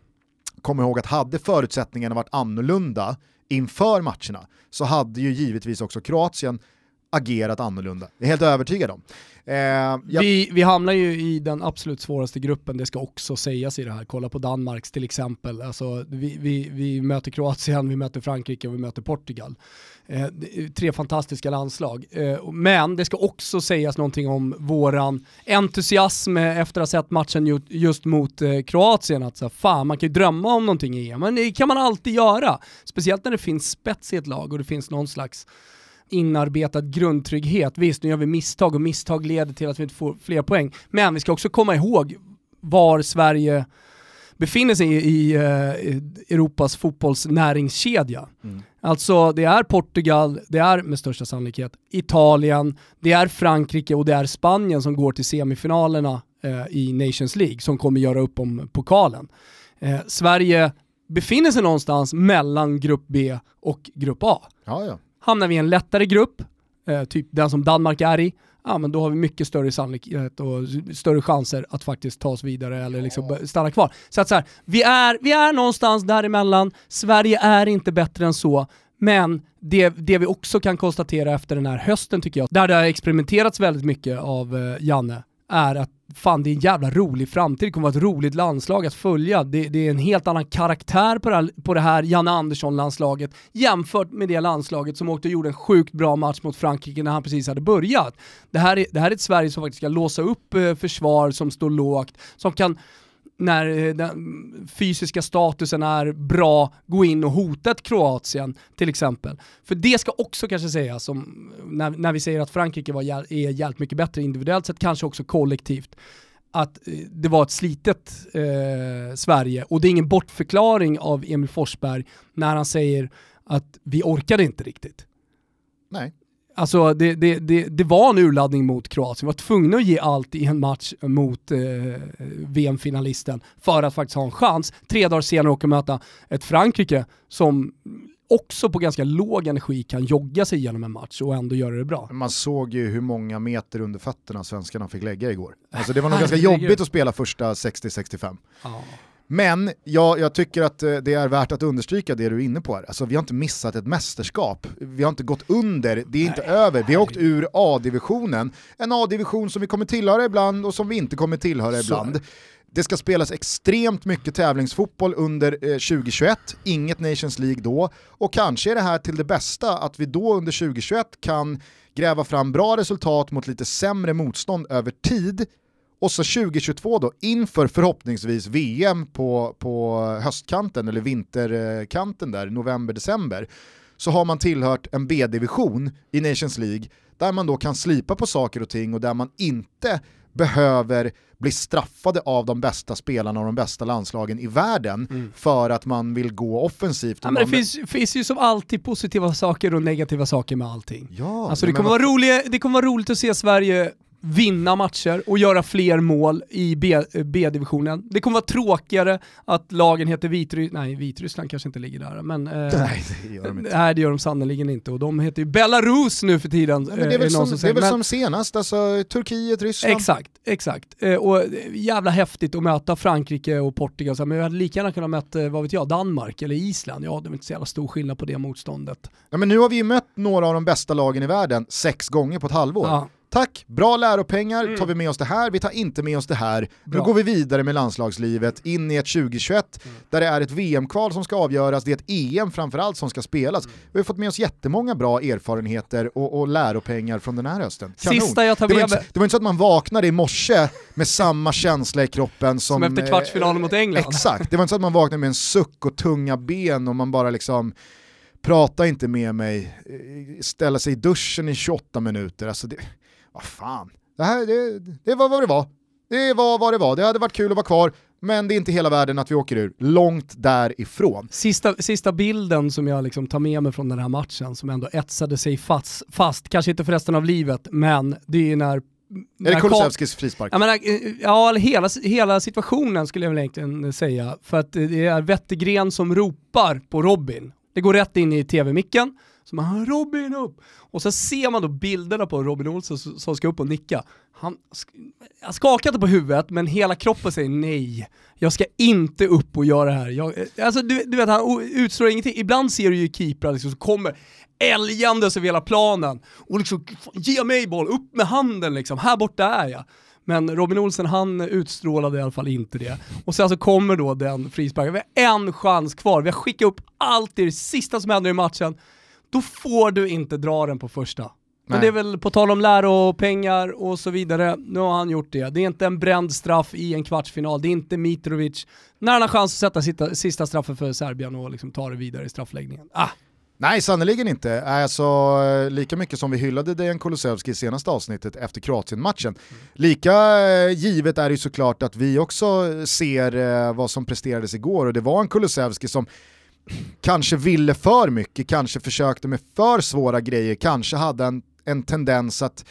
Speaker 1: komma ihåg att hade förutsättningarna varit annorlunda inför matcherna så hade ju givetvis också Kroatien agerat annorlunda. Det är helt övertygad om.
Speaker 2: Eh, jag... vi, vi hamnar ju i den absolut svåraste gruppen, det ska också sägas i det här. Kolla på Danmarks till exempel. Alltså, vi, vi, vi möter Kroatien, vi möter Frankrike och vi möter Portugal. Eh, tre fantastiska landslag. Eh, men det ska också sägas någonting om våran entusiasm efter att ha sett matchen just mot eh, Kroatien. Att så, fan, man kan ju drömma om någonting i EM, men det kan man alltid göra. Speciellt när det finns spets i ett lag och det finns någon slags inarbetad grundtrygghet. Visst, nu gör vi misstag och misstag leder till att vi inte får fler poäng. Men vi ska också komma ihåg var Sverige befinner sig i, i uh, Europas fotbollsnäringskedja. Mm. Alltså det är Portugal, det är med största sannolikhet Italien, det är Frankrike och det är Spanien som går till semifinalerna uh, i Nations League som kommer göra upp om pokalen. Uh, Sverige befinner sig någonstans mellan grupp B och grupp A.
Speaker 1: Ja, ja.
Speaker 2: Hamnar vi i en lättare grupp, eh, typ den som Danmark är i, ja men då har vi mycket större sannolikhet och större chanser att faktiskt ta oss vidare eller liksom stanna kvar. Så att så här, vi, är, vi är någonstans däremellan, Sverige är inte bättre än så, men det, det vi också kan konstatera efter den här hösten tycker jag, där det har experimenterats väldigt mycket av eh, Janne, är att fan det är en jävla rolig framtid, det kommer vara ett roligt landslag att följa. Det, det är en helt annan karaktär på det här, på det här Janne Andersson-landslaget jämfört med det landslaget som åkte och gjorde en sjukt bra match mot Frankrike när han precis hade börjat. Det här är, det här är ett Sverige som faktiskt ska låsa upp eh, försvar som står lågt, som kan när eh, den fysiska statusen är bra, gå in och hota ett Kroatien till exempel. För det ska också kanske sägas, som, när, när vi säger att Frankrike var, är jävligt mycket bättre individuellt sett, kanske också kollektivt, att eh, det var ett slitet eh, Sverige och det är ingen bortförklaring av Emil Forsberg när han säger att vi orkade inte riktigt.
Speaker 1: Nej.
Speaker 2: Alltså det, det, det, det, var en urladdning mot Kroatien, vi var tvungna att ge allt i en match mot eh, VM-finalisten för att faktiskt ha en chans. Tre dagar senare och möta ett Frankrike som också på ganska låg energi kan jogga sig igenom en match och ändå göra det bra.
Speaker 1: Man såg ju hur många meter under fötterna svenskarna fick lägga igår. Alltså det var nog ganska jobbigt att spela första 60-65. Ah. Men jag, jag, tycker att eh, det är värt att understryka det du är inne på här. Alltså, vi har inte missat ett mästerskap, vi har inte gått under, det är inte Nej. över. Vi har åkt ur A-divisionen, en A-division som vi kommer tillhöra ibland och som vi inte kommer tillhöra ibland. Det ska spelas extremt mycket tävlingsfotboll under eh, 2021, inget Nations League då, och kanske är det här till det bästa att vi då under 2021 kan gräva fram bra resultat mot lite sämre motstånd över tid och så 2022 då, inför förhoppningsvis VM på, på höstkanten eller vinterkanten där, november-december, så har man tillhört en B-division i Nations League där man då kan slipa på saker och ting och där man inte behöver bli straffade av de bästa spelarna och de bästa landslagen i världen mm. för att man vill gå offensivt.
Speaker 2: Ja, men det finns, finns, ju som alltid positiva saker och negativa saker med allting.
Speaker 1: Ja,
Speaker 2: alltså det, kommer vara roligt, det kommer vara roligt att se Sverige vinna matcher och göra fler mål i B-divisionen. Det kommer vara tråkigare att lagen heter Vitryssland, nej Vitryssland kanske inte ligger där, men eh,
Speaker 1: nej, det gör de inte.
Speaker 2: Nej det gör de sannerligen inte och de heter ju Belarus nu för tiden.
Speaker 1: Men det är väl, eh, som, det är väl men, som senast, alltså Turkiet, Ryssland.
Speaker 2: Exakt, exakt. Eh, och jävla häftigt att möta Frankrike och Portugal, men vi hade lika gärna kunnat möta, vad vet jag, Danmark eller Island. Ja, det är inte så jävla stor skillnad på det motståndet.
Speaker 1: Ja men nu har vi ju mött några av de bästa lagen i världen sex gånger på ett halvår. Ja. Tack, bra läropengar, mm. tar vi med oss det här, vi tar inte med oss det här. Bra. Nu går vi vidare med landslagslivet in i ett 2021 mm. där det är ett VM-kval som ska avgöras, det är ett EM framförallt som ska spelas. Mm. Vi har fått med oss jättemånga bra erfarenheter och, och läropengar från den här hösten.
Speaker 2: Kanon. Sista jag tar med
Speaker 1: det, var inte, det var inte så att man vaknade i morse med samma känsla i kroppen som...
Speaker 2: Som efter kvartsfinalen mot England.
Speaker 1: Exakt, det var inte så att man vaknade med en suck och tunga ben och man bara liksom prata inte med mig, ställa sig i duschen i 28 minuter. Alltså det, vad fan, det, här, det, det var vad det var. Det var vad det var, det hade varit kul att vara kvar, men det är inte hela världen att vi åker ur. Långt därifrån.
Speaker 2: Sista, sista bilden som jag liksom tar med mig från den här matchen, som ändå etsade sig fast, fast kanske inte för resten av livet, men det är när
Speaker 1: är det Kulusevskis frispark?
Speaker 2: Jag menar, eh, ja, hela, hela situationen skulle jag väl egentligen säga. För att det är Wettergren som ropar på Robin. Det går rätt in i tv-micken så man Robin upp! Och så ser man då bilderna på Robin Olsson som ska upp och nicka. Han, han inte på huvudet men hela kroppen säger nej, jag ska inte upp och göra det här. Jag, eh, alltså, du, du, vet, han utstrålar ingenting. Ibland ser du ju keeprar liksom, som kommer älgandes över hela planen och liksom ge mig boll, upp med handen liksom, här borta är jag. Men Robin Olsen han utstrålade i alla fall inte det. Och sen så kommer då den frisparken, vi har en chans kvar, vi har skickat upp allt i det sista som händer i matchen. Då får du inte dra den på första. Men det är väl på tal om läropengar och så vidare, nu har han gjort det. Det är inte en bränd straff i en kvartsfinal, det är inte Mitrovic. När han har chans att sätta sista, sista straffen för Serbien och liksom ta det vidare i straffläggningen. Ah,
Speaker 1: Nej, sannerligen inte. Alltså, lika mycket som vi hyllade Dejan Kulusevski i senaste avsnittet efter Kroatien-matchen, mm. lika eh, givet är det såklart att vi också ser eh, vad som presterades igår och det var en Kulusevski som kanske ville för mycket, kanske försökte med för svåra grejer, kanske hade en, en tendens att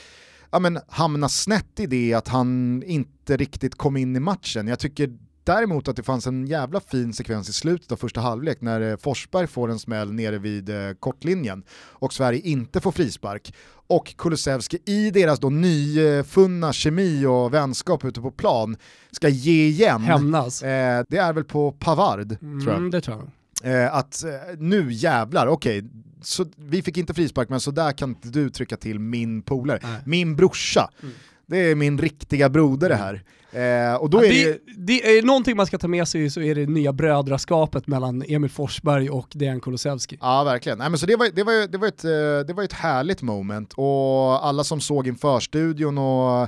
Speaker 1: ja, men, hamna snett i det att han inte riktigt kom in i matchen. Jag tycker däremot att det fanns en jävla fin sekvens i slutet av första halvlek när eh, Forsberg får en smäll nere vid eh, kortlinjen och Sverige inte får frispark. Och Kulusevski i deras då nyfunna kemi och vänskap ute på plan ska ge igen.
Speaker 2: Hämnas.
Speaker 1: Eh, det är väl på Pavard, mm, tror jag.
Speaker 2: Det tror jag.
Speaker 1: Eh, att eh, nu jävlar, okej, okay, så, vi fick inte frispark men så där kan inte du trycka till min polare, min brorsa. Mm. Det är min riktiga broder det här. Eh, och då ja, är det, det,
Speaker 2: det, är någonting man ska ta med sig så är det nya brödraskapet mellan Emil Forsberg och Dejan Kulusevski.
Speaker 1: Ja verkligen, Nej, men så det, var, det, var, det, var ett, eh, det var ett härligt moment och alla som såg inför studion och eh,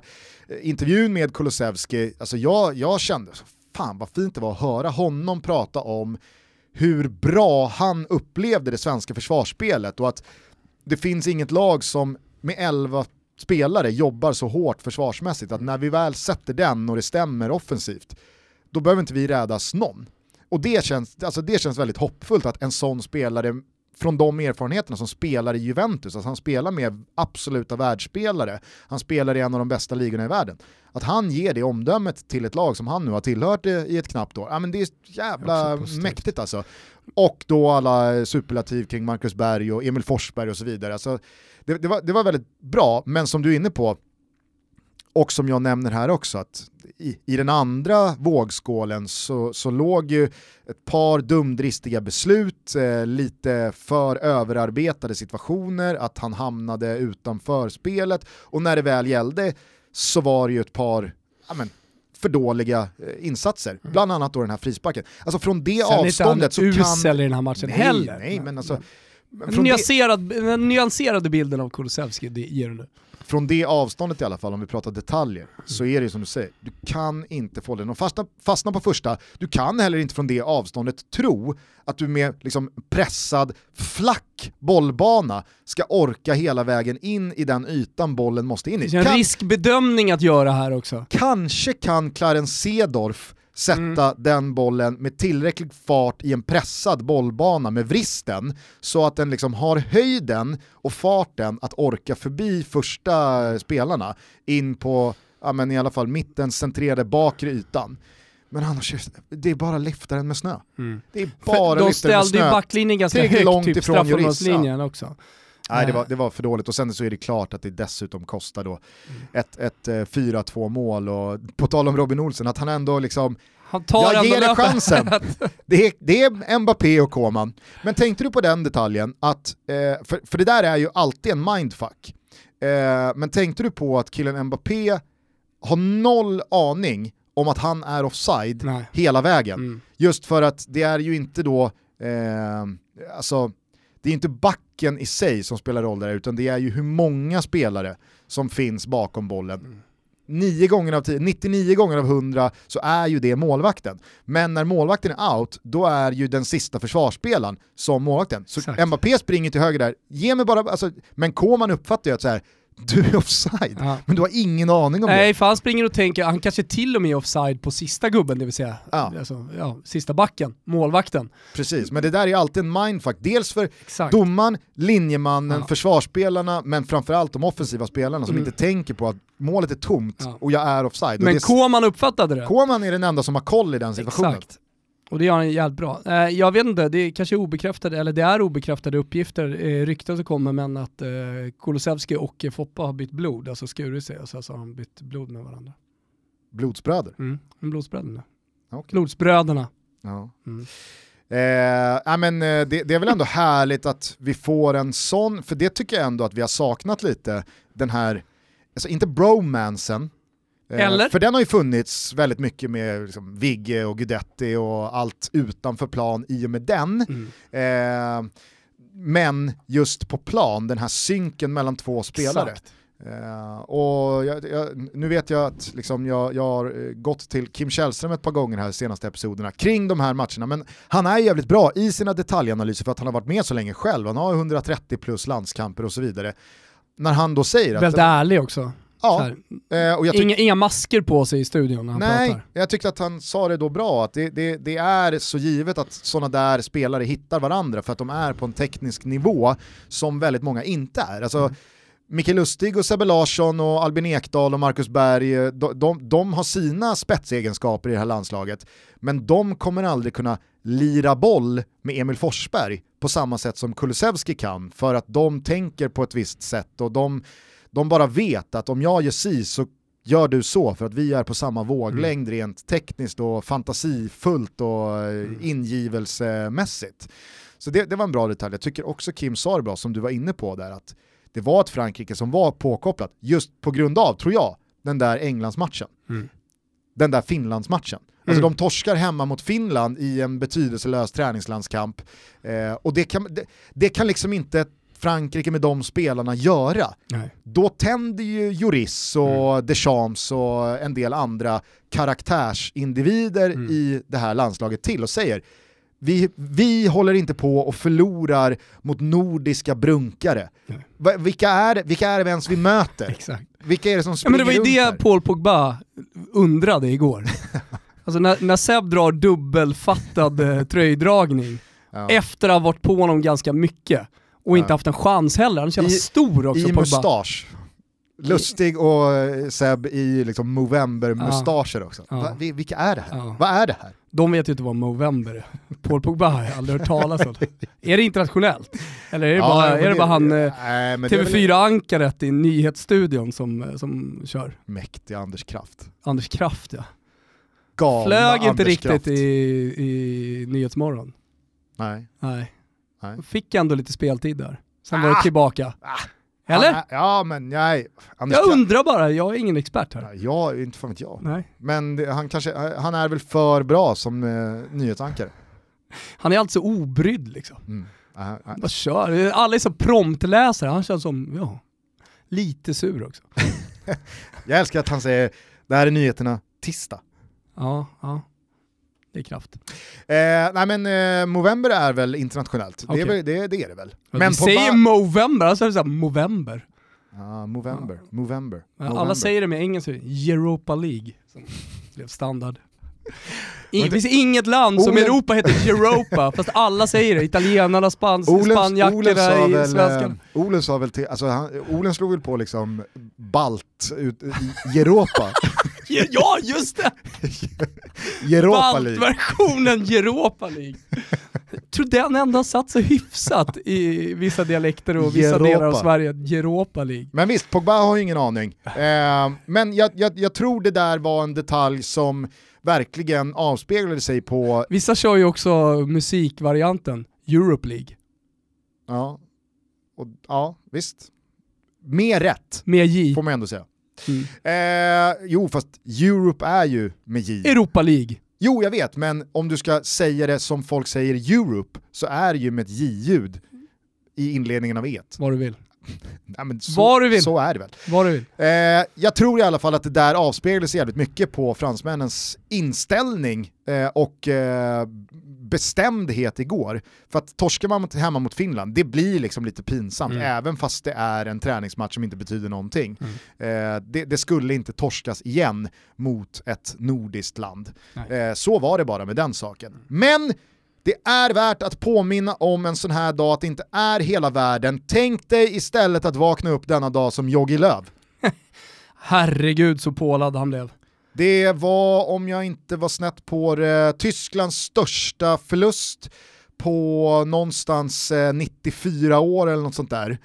Speaker 1: intervjun med Kulusevski, alltså jag, jag kände, fan vad fint det var att höra honom prata om hur bra han upplevde det svenska försvarsspelet och att det finns inget lag som med 11 spelare jobbar så hårt försvarsmässigt att när vi väl sätter den och det stämmer offensivt, då behöver inte vi rädas någon. Och det känns, alltså det känns väldigt hoppfullt att en sån spelare från de erfarenheterna som spelar i Juventus, alltså han spelar med absoluta världsspelare, han spelar i en av de bästa ligorna i världen. Att han ger det omdömet till ett lag som han nu har tillhört i ett knappt år, ja men det är jävla mäktigt alltså. Och då alla superlativ kring Marcus Berg och Emil Forsberg och så vidare. Alltså, det, det, var, det var väldigt bra, men som du är inne på, och som jag nämner här också, att i, i den andra vågskålen så, så låg ju ett par dumdristiga beslut, eh, lite för överarbetade situationer, att han hamnade utanför spelet och när det väl gällde så var det ju ett par ja, men, för dåliga eh, insatser, mm. bland annat då den här frisparken. Alltså från det Sen avståndet så kan... Sen är
Speaker 2: inte han i den här matchen
Speaker 1: nej,
Speaker 2: heller.
Speaker 1: Nej, men alltså,
Speaker 2: nyanserad, den nyanserade bilden av Kulusevski ger du nu
Speaker 1: från det avståndet i alla fall, om vi pratar detaljer, så är det som du säger, du kan inte få den att fastna, fastna på första, du kan heller inte från det avståndet tro att du med liksom pressad, flack bollbana ska orka hela vägen in i den ytan bollen måste in i.
Speaker 2: Det är en kan, riskbedömning att göra här också.
Speaker 1: Kanske kan Clarence Sedorf sätta mm. den bollen med tillräcklig fart i en pressad bollbana med vristen så att den liksom har höjden och farten att orka förbi första spelarna in på ja, men i alla fall mittens centrerade bakre ytan. Men annars, det är bara liftaren med snö. Mm. Det är bara
Speaker 2: de liftaren med snö. De ställde ju backlinjen ganska högt, långt typ straffområdeslinjen också.
Speaker 1: Nej, det var, det var för dåligt och sen så är det klart att det dessutom kostar då mm. ett, ett, ett eh, 4-2 mål och på tal om Robin Olsen, att han ändå liksom han tar jag ger det chansen. Det är, det är Mbappé och Koman. Men tänkte du på den detaljen, att, eh, för, för det där är ju alltid en mindfuck. Eh, men tänkte du på att killen Mbappé har noll aning om att han är offside Nej. hela vägen. Mm. Just för att det är ju inte då, eh, alltså det är inte backen i sig som spelar roll där, utan det är ju hur många spelare som finns bakom bollen. Mm. 9 gånger av 10, 99 gånger av 100 så är ju det målvakten. Men när målvakten är out, då är ju den sista försvarsspelaren som målvakten. Så Exakt. Mbappé springer till höger där, ge mig bara, alltså, men Koman uppfattar ju att så här, du är offside, ja. men du har ingen aning om
Speaker 2: Nej,
Speaker 1: det.
Speaker 2: Nej, för han springer och tänker, han kanske till och med är offside på sista gubben, det vill säga ja. Alltså, ja, sista backen, målvakten.
Speaker 1: Precis, men det där är alltid en mindfuck. Dels för Exakt. domaren, linjemannen, försvarsspelarna, men framförallt de offensiva spelarna som mm. inte tänker på att målet är tomt och jag är offside.
Speaker 2: Men Koman uppfattade det.
Speaker 1: Koman är den enda som har koll i den situationen. Exakt.
Speaker 2: Och det gör han jävligt bra. Eh, jag vet inte, det är kanske obekräftade, eller det är obekräftade uppgifter, eh, rykten som kommer, men att eh, Kulusevski och Foppa har bytt blod, alltså skurit sig och så har han bytt blod med varandra.
Speaker 1: Blodsbröder?
Speaker 2: Mm, blodsbröderna. Okay. Blodsbröderna.
Speaker 1: Ja. Mm. Eh, men, eh, det, det, är väl ändå härligt att vi får en sån, för det tycker jag ändå att vi har saknat lite, den här, alltså inte bromansen,
Speaker 2: Eller?
Speaker 1: För den har ju funnits väldigt mycket med liksom, Vigge och Guidetti och allt utanför plan i och med den. Mm. Eh, men just på plan, den här synken mellan två spelare. Eh, och jag, jag, nu vet jag att liksom jag, jag, har eh, gått till Kim Källström ett par gånger här senaste episoderna kring de här matcherna, men han är jävligt bra i sina detaljanalyser för att han har varit med så länge själv, han har 130 plus landskamper och så vidare. När han då säger
Speaker 2: att... Väldigt ärlig också.
Speaker 1: Ja.
Speaker 2: Eh, och inga, inga, masker på sig i studion när han
Speaker 1: Nej,
Speaker 2: pratar.
Speaker 1: jag tyckte att han sa det då bra, att det, det, det är så givet att sådana där spelare hittar varandra för att de är på en teknisk nivå som väldigt många inte är. Alltså, mm. Micke Lustig och Sebbe Larsson och Albin Ekdal och Marcus Berg, de, de, de, har sina spetsegenskaper i det här landslaget, men de kommer aldrig kunna lira boll med Emil Forsberg på samma sätt som Kulusevski kan, för att de tänker på ett visst sätt och de de bara vet att om jag gör si så gör du så för att vi är på samma våglängd mm. rent tekniskt och fantasifullt och eh, mm. ingivelsemässigt. Så det, det, var en bra detalj. Jag tycker också Kim sa det bra, som du var inne på där, att det var ett Frankrike som var påkopplat just på grund av, tror jag, den där Englandsmatchen. Mm. Den där Finlandsmatchen. Alltså mm. de torskar hemma mot Finland i en betydelselös träningslandskamp. Eh, och det kan, det, det, kan liksom inte Frankrike med de spelarna göra? Nej. Då tänder ju Juris och mm. Deschamps och en del andra karaktärsindivider mm. i det här landslaget till och säger vi, vi håller inte på och förlorar mot nordiska brunkare. Va, vilka, är det, vilka är det ens vi möter?
Speaker 2: Exakt.
Speaker 1: Vilka är det som springer
Speaker 2: ja, men Det var ju det här? Paul Pogba undrade igår. alltså när, när Seb drar dubbelfattad eh, tröjdragning, ja. efter att ha varit på honom ganska mycket, och inte haft en chans heller. Han är så jävla stor också.
Speaker 1: I mustasch. Lustig och eh, Seb i liksom Movember-mustascher också. Ja. Va, vilka är det här? Ja. Vad är det här?
Speaker 2: De vet ju inte vad Movember är. Paul Pogba har jag aldrig hört talas om. är det internationellt? Eller är det, ja, bara, är det bara han eh, TV4-ankaret i nyhetsstudion som, eh, som kör?
Speaker 1: Mäktig Anders Kraft.
Speaker 2: Anders Kraft ja.
Speaker 1: Galna
Speaker 2: Flög inte
Speaker 1: Anders
Speaker 2: riktigt Kraft. i, i Nyhetsmorgon.
Speaker 1: Nej.
Speaker 2: Nej. Nej. Fick ändå lite speltid där. Sen ah, var det tillbaka. Ah, Eller? Han,
Speaker 1: ja men nej.
Speaker 2: Anders jag undrar bara, jag är ingen expert här.
Speaker 1: Ja, inte fan vet jag.
Speaker 2: Nej.
Speaker 1: Men det, han, kanske, han är väl för bra som eh, nyhetsankare.
Speaker 2: Han är alltså obrydd liksom. Mm. Uh. Bara kör. Alla är så promptläsare, han känns som, ja, lite sur också.
Speaker 1: jag älskar att han säger, det här är nyheterna tisdag.
Speaker 2: Ja, ja det är kraft.
Speaker 1: Eh, nej men eh, Movember är väl internationellt, okay. det, är det, det, är det väl.
Speaker 2: Men du säger Movember, alltså är det Movember.
Speaker 1: Ja, Movember. Ja. Movember.
Speaker 2: Alla säger det med engelska, Europa League, som blev standard. Det finns inget land som Olen... Europa heter Europa, fast alla säger det. Italienarna, spans, spanjackorna i svenskan.
Speaker 1: Eh, Olen sa väl till, alltså han, Olen slog väl på liksom balt ut, i Europa.
Speaker 2: ja, just det!
Speaker 1: Europa League.
Speaker 2: Baltversionen Europa League. Jag tror den ändå satt så hyfsat i vissa dialekter och vissa Europa. delar av Sverige. Europa League.
Speaker 1: Men visst, Pogba har ju ingen aning. Eh, men jag, jag, jag tror det där var en detalj som verkligen avspeglade sig på...
Speaker 2: Vissa kör ju också musikvarianten, Europe League.
Speaker 1: Ja, och, ja visst. Mer rätt,
Speaker 2: med J.
Speaker 1: får man ändå säga. Mm. Eh, jo, fast Europe är ju med J.
Speaker 2: Europa League.
Speaker 1: Jo, jag vet, men om du ska säga det som folk säger Europe så är det ju med ett J-ljud i inledningen av et.
Speaker 2: Vad du vill.
Speaker 1: Nej, men så, Var du vill. Så är det väl.
Speaker 2: Var du vill.
Speaker 1: Eh, jag tror i alla fall att det där avspeglas jävligt mycket på fransmännens inställning eh, och eh, bestämdhet igår. För att torskar man hemma mot Finland, det blir liksom lite pinsamt, mm. även fast det är en träningsmatch som inte betyder någonting. Mm. Eh, det, det, skulle inte torskas igen mot ett nordiskt land. Eh, så var det bara med den saken. Men det är värt att påminna om en sån här dag att det inte är hela världen. Tänk dig istället att vakna upp denna dag som Jogi Löv.
Speaker 2: Herregud så pålad han blev.
Speaker 1: Det var, om jag inte var snett på det, Tysklands största förlust på någonstans 94 eh, år eller något sånt där.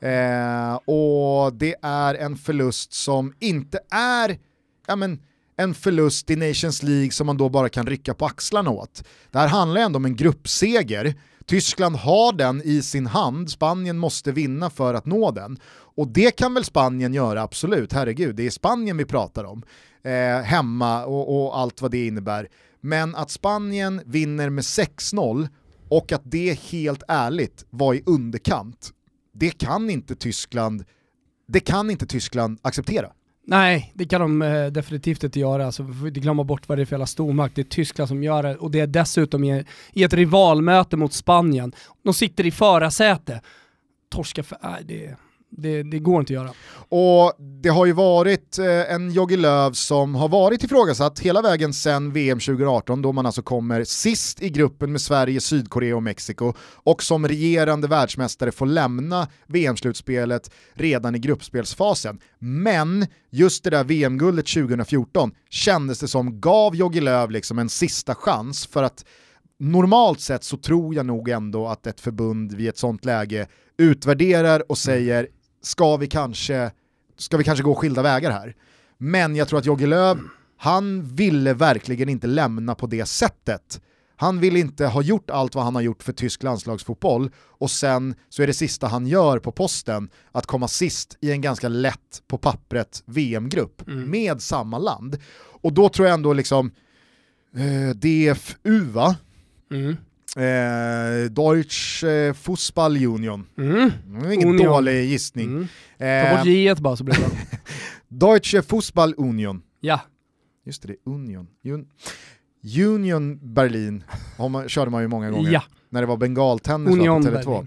Speaker 1: Mm. Eh, och det är en förlust som inte är ja, men, en förlust i Nations League som man då bara kan rycka på axlarna åt. Det här handlar ändå om en gruppseger. Tyskland har den i sin hand, Spanien måste vinna för att nå den. Och det kan väl Spanien göra, absolut, herregud, det är Spanien vi pratar om. Eh, hemma och, och allt vad det innebär. Men att Spanien vinner med 6-0 och att det helt ärligt var i underkant, det kan inte Tyskland, det kan inte Tyskland acceptera.
Speaker 2: Nej, det kan de eh, definitivt inte göra. Alltså, vi får inte glömma bort vad det är för jävla stormakt. Det är Tyskland som gör det och det är dessutom i, i ett rivalmöte mot Spanien. De sitter i förarsäte. Torska för... Nej, det, det, det, går inte att göra.
Speaker 1: Och det har ju varit eh, en Jogi Löw som har varit ifrågasatt hela vägen sedan VM 2018 då man alltså kommer sist i gruppen med Sverige, Sydkorea och Mexiko och som regerande världsmästare får lämna VM-slutspelet redan i gruppspelsfasen. Men just det där VM-guldet 2014 kändes det som gav Jogi Löw liksom en sista chans för att normalt sett så tror jag nog ändå att ett förbund vid ett sånt läge utvärderar och säger ska vi kanske, ska vi kanske gå skilda vägar här. Men jag tror att Jogge Löw, han ville verkligen inte lämna på det sättet. Han vill inte ha gjort allt vad han har gjort för tysk landslagsfotboll och sen så är det sista han gör på posten att komma sist i en ganska lätt på pappret VM-grupp mm. med samma land. Och då tror jag ändå liksom eh, DFU va? Mm. Eh, Deutsche Fußballunion. Mm. Mm, ingen Union. dålig gissning. Mm.
Speaker 2: Eh, Ta bort J bara så blir det bra.
Speaker 1: Deutsche Fußballunion.
Speaker 2: Ja.
Speaker 1: Just det, Union. Un Union Berlin man, körde man ju många gånger. Ja när det var bengaltennis på Tele2.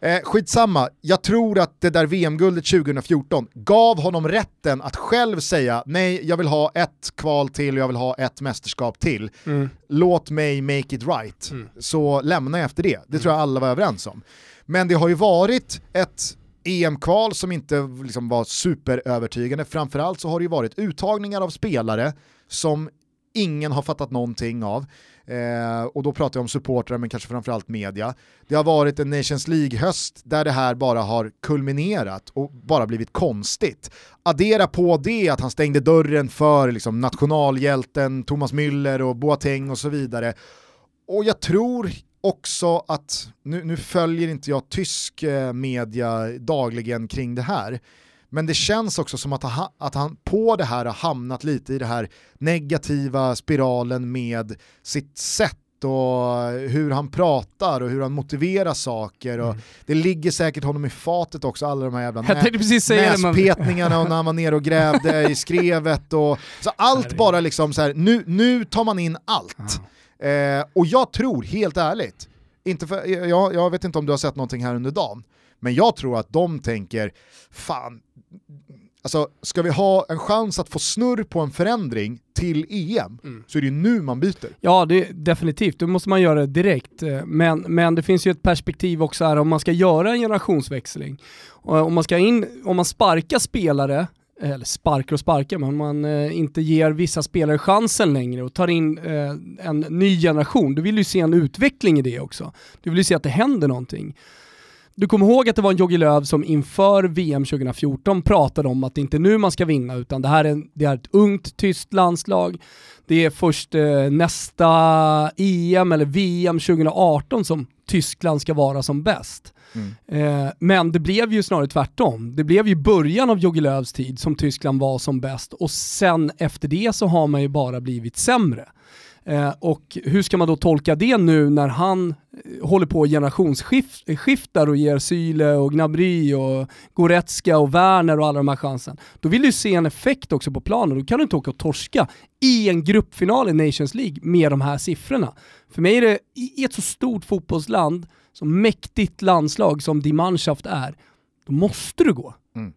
Speaker 1: Eh, skitsamma, jag tror att det där VM-guldet 2014 gav honom rätten att själv säga nej, jag vill ha ett kval till och jag vill ha ett mästerskap till. Mm. Låt mig make it right, mm. så lämnar jag efter det. Det tror jag alla var överens om. Men det har ju varit ett EM-kval som inte liksom var superövertygande, framförallt så har det ju varit uttagningar av spelare som ingen har fattat någonting av. Eh, och då pratar jag om supportrar men kanske framförallt media. Det har varit en Nations League-höst där det här bara har kulminerat och bara blivit konstigt. Addera på det att han stängde dörren för liksom, nationalhjälten Thomas Müller och Boateng och så vidare. Och jag tror också att, nu, nu följer inte jag tysk eh, media dagligen kring det här, men det känns också som att, ha, att han på det här har hamnat lite i det här negativa spiralen med sitt sätt och hur han pratar och hur han motiverar saker. Och mm. Det ligger säkert honom i fatet också, alla de här jävla nä näspetningarna och när han var nere och grävde i skrevet. Och, så allt bara liksom så här, nu, nu tar man in allt. Eh, och jag tror, helt ärligt, inte för, jag, jag vet inte om du har sett någonting här under dagen, men jag tror att de tänker, fan, Alltså, ska vi ha en chans att få snurr på en förändring till EM mm. så är det nu man byter.
Speaker 2: Ja, det, definitivt. Då måste man göra det direkt. Men, men det finns ju ett perspektiv också här om man ska göra en generationsväxling. Om man, ska in, om man sparkar spelare eller sparkar och sparkar, men om man eh, inte ger vissa spelare chansen längre och tar in eh, en ny generation, då vill du se en utveckling i det också. Du vill ju se att det händer någonting. Du kommer ihåg att det var en Jogi Löw som inför VM 2014 pratade om att det inte är nu man ska vinna utan det här är, det är ett ungt tyskt landslag. Det är först eh, nästa EM eller VM 2018 som Tyskland ska vara som bäst. Mm. Eh, men det blev ju snarare tvärtom. Det blev ju början av Jogi Löws tid som Tyskland var som bäst och sen efter det så har man ju bara blivit sämre. Eh, och hur ska man då tolka det nu när han eh, håller på generationsskiftar och ger Syle och Gnabry och Goretzka och Werner och alla de här chansen. Då vill du se en effekt också på planen. Då kan du inte åka och torska i en gruppfinal i Nations League med de här siffrorna. För mig är det, i ett så stort fotbollsland, så mäktigt landslag som Die Mannschaft är, då måste du gå. Mm.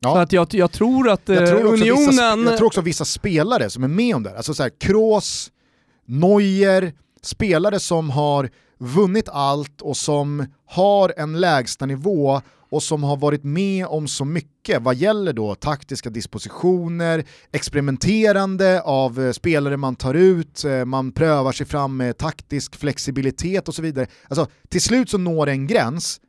Speaker 2: Ja. Så att jag, jag tror att jag tror Unionen...
Speaker 1: Vissa, jag tror också vissa spelare som är med om det, alltså såhär Kroos, Neuer, spelare som har vunnit allt och som har en lägsta nivå och som har varit med om så mycket vad gäller då taktiska dispositioner, experimenterande av eh, spelare man tar ut, eh, man prövar sig fram med taktisk flexibilitet och så vidare. Alltså, till slut så når en gräns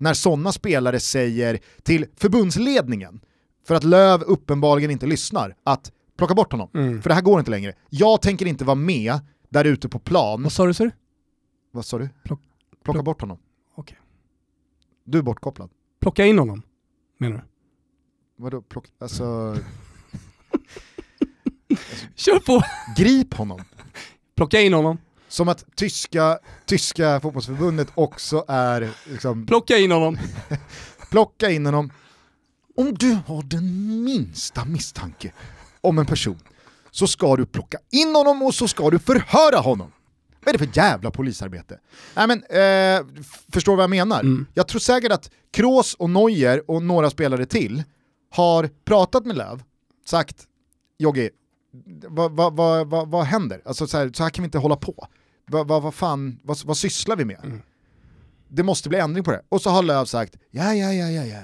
Speaker 1: när sådana spelare säger till förbundsledningen, för att Löv uppenbarligen inte lyssnar, att plocka bort honom. Mm. För det här går inte längre. Jag tänker inte vara med där ute på plan.
Speaker 2: Vad sa du? Sa
Speaker 1: Vad sa du? Plock, Plocka plock. bort honom.
Speaker 2: Okay.
Speaker 1: Du är bortkopplad.
Speaker 2: Plocka in honom, menar du?
Speaker 1: Vadå plocka, alltså...
Speaker 2: Kör på!
Speaker 1: Grip honom.
Speaker 2: Plocka in honom.
Speaker 1: Som att tyska, tyska fotbollsförbundet också är liksom...
Speaker 2: Plocka in honom.
Speaker 1: plocka in honom. Om du har den minsta misstanke om en person så ska du plocka in honom och så ska du förhöra honom. Vad är det för jävla polisarbete? Nej, men, eh, förstår vad jag menar? Mm. Jag tror säkert att Kroos och Neuer och några spelare till har pratat med Löv, sagt Jogge, vad, vad, vad, vad, vad händer? Alltså, så, här, så här kan vi inte hålla på. Vad, vad, vad fan, vad, vad sysslar vi med? Mm. Det måste bli ändring på det. Och så har Löv sagt, ja ja ja ja ja,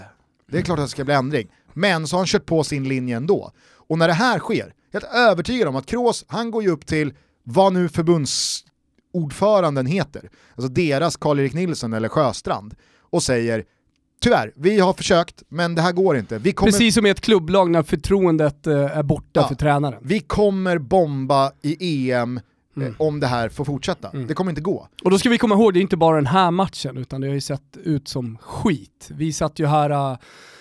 Speaker 1: det är klart att det ska bli ändring. Men så har han kört på sin linje ändå. Och när det här sker, helt övertygad om att Kroos, han går ju upp till vad nu förbundsordföranden heter, alltså deras Karl-Erik Nilsson eller Sjöstrand, och säger Tyvärr, vi har försökt men det här går inte. Vi
Speaker 2: kommer... Precis som i ett klubblag när förtroendet eh, är borta ja, för tränaren.
Speaker 1: Vi kommer bomba i EM mm. om det här får fortsätta. Mm. Det kommer inte gå.
Speaker 2: Och då ska vi komma ihåg, det är inte bara den här matchen utan det har ju sett ut som skit. Vi satt ju här uh,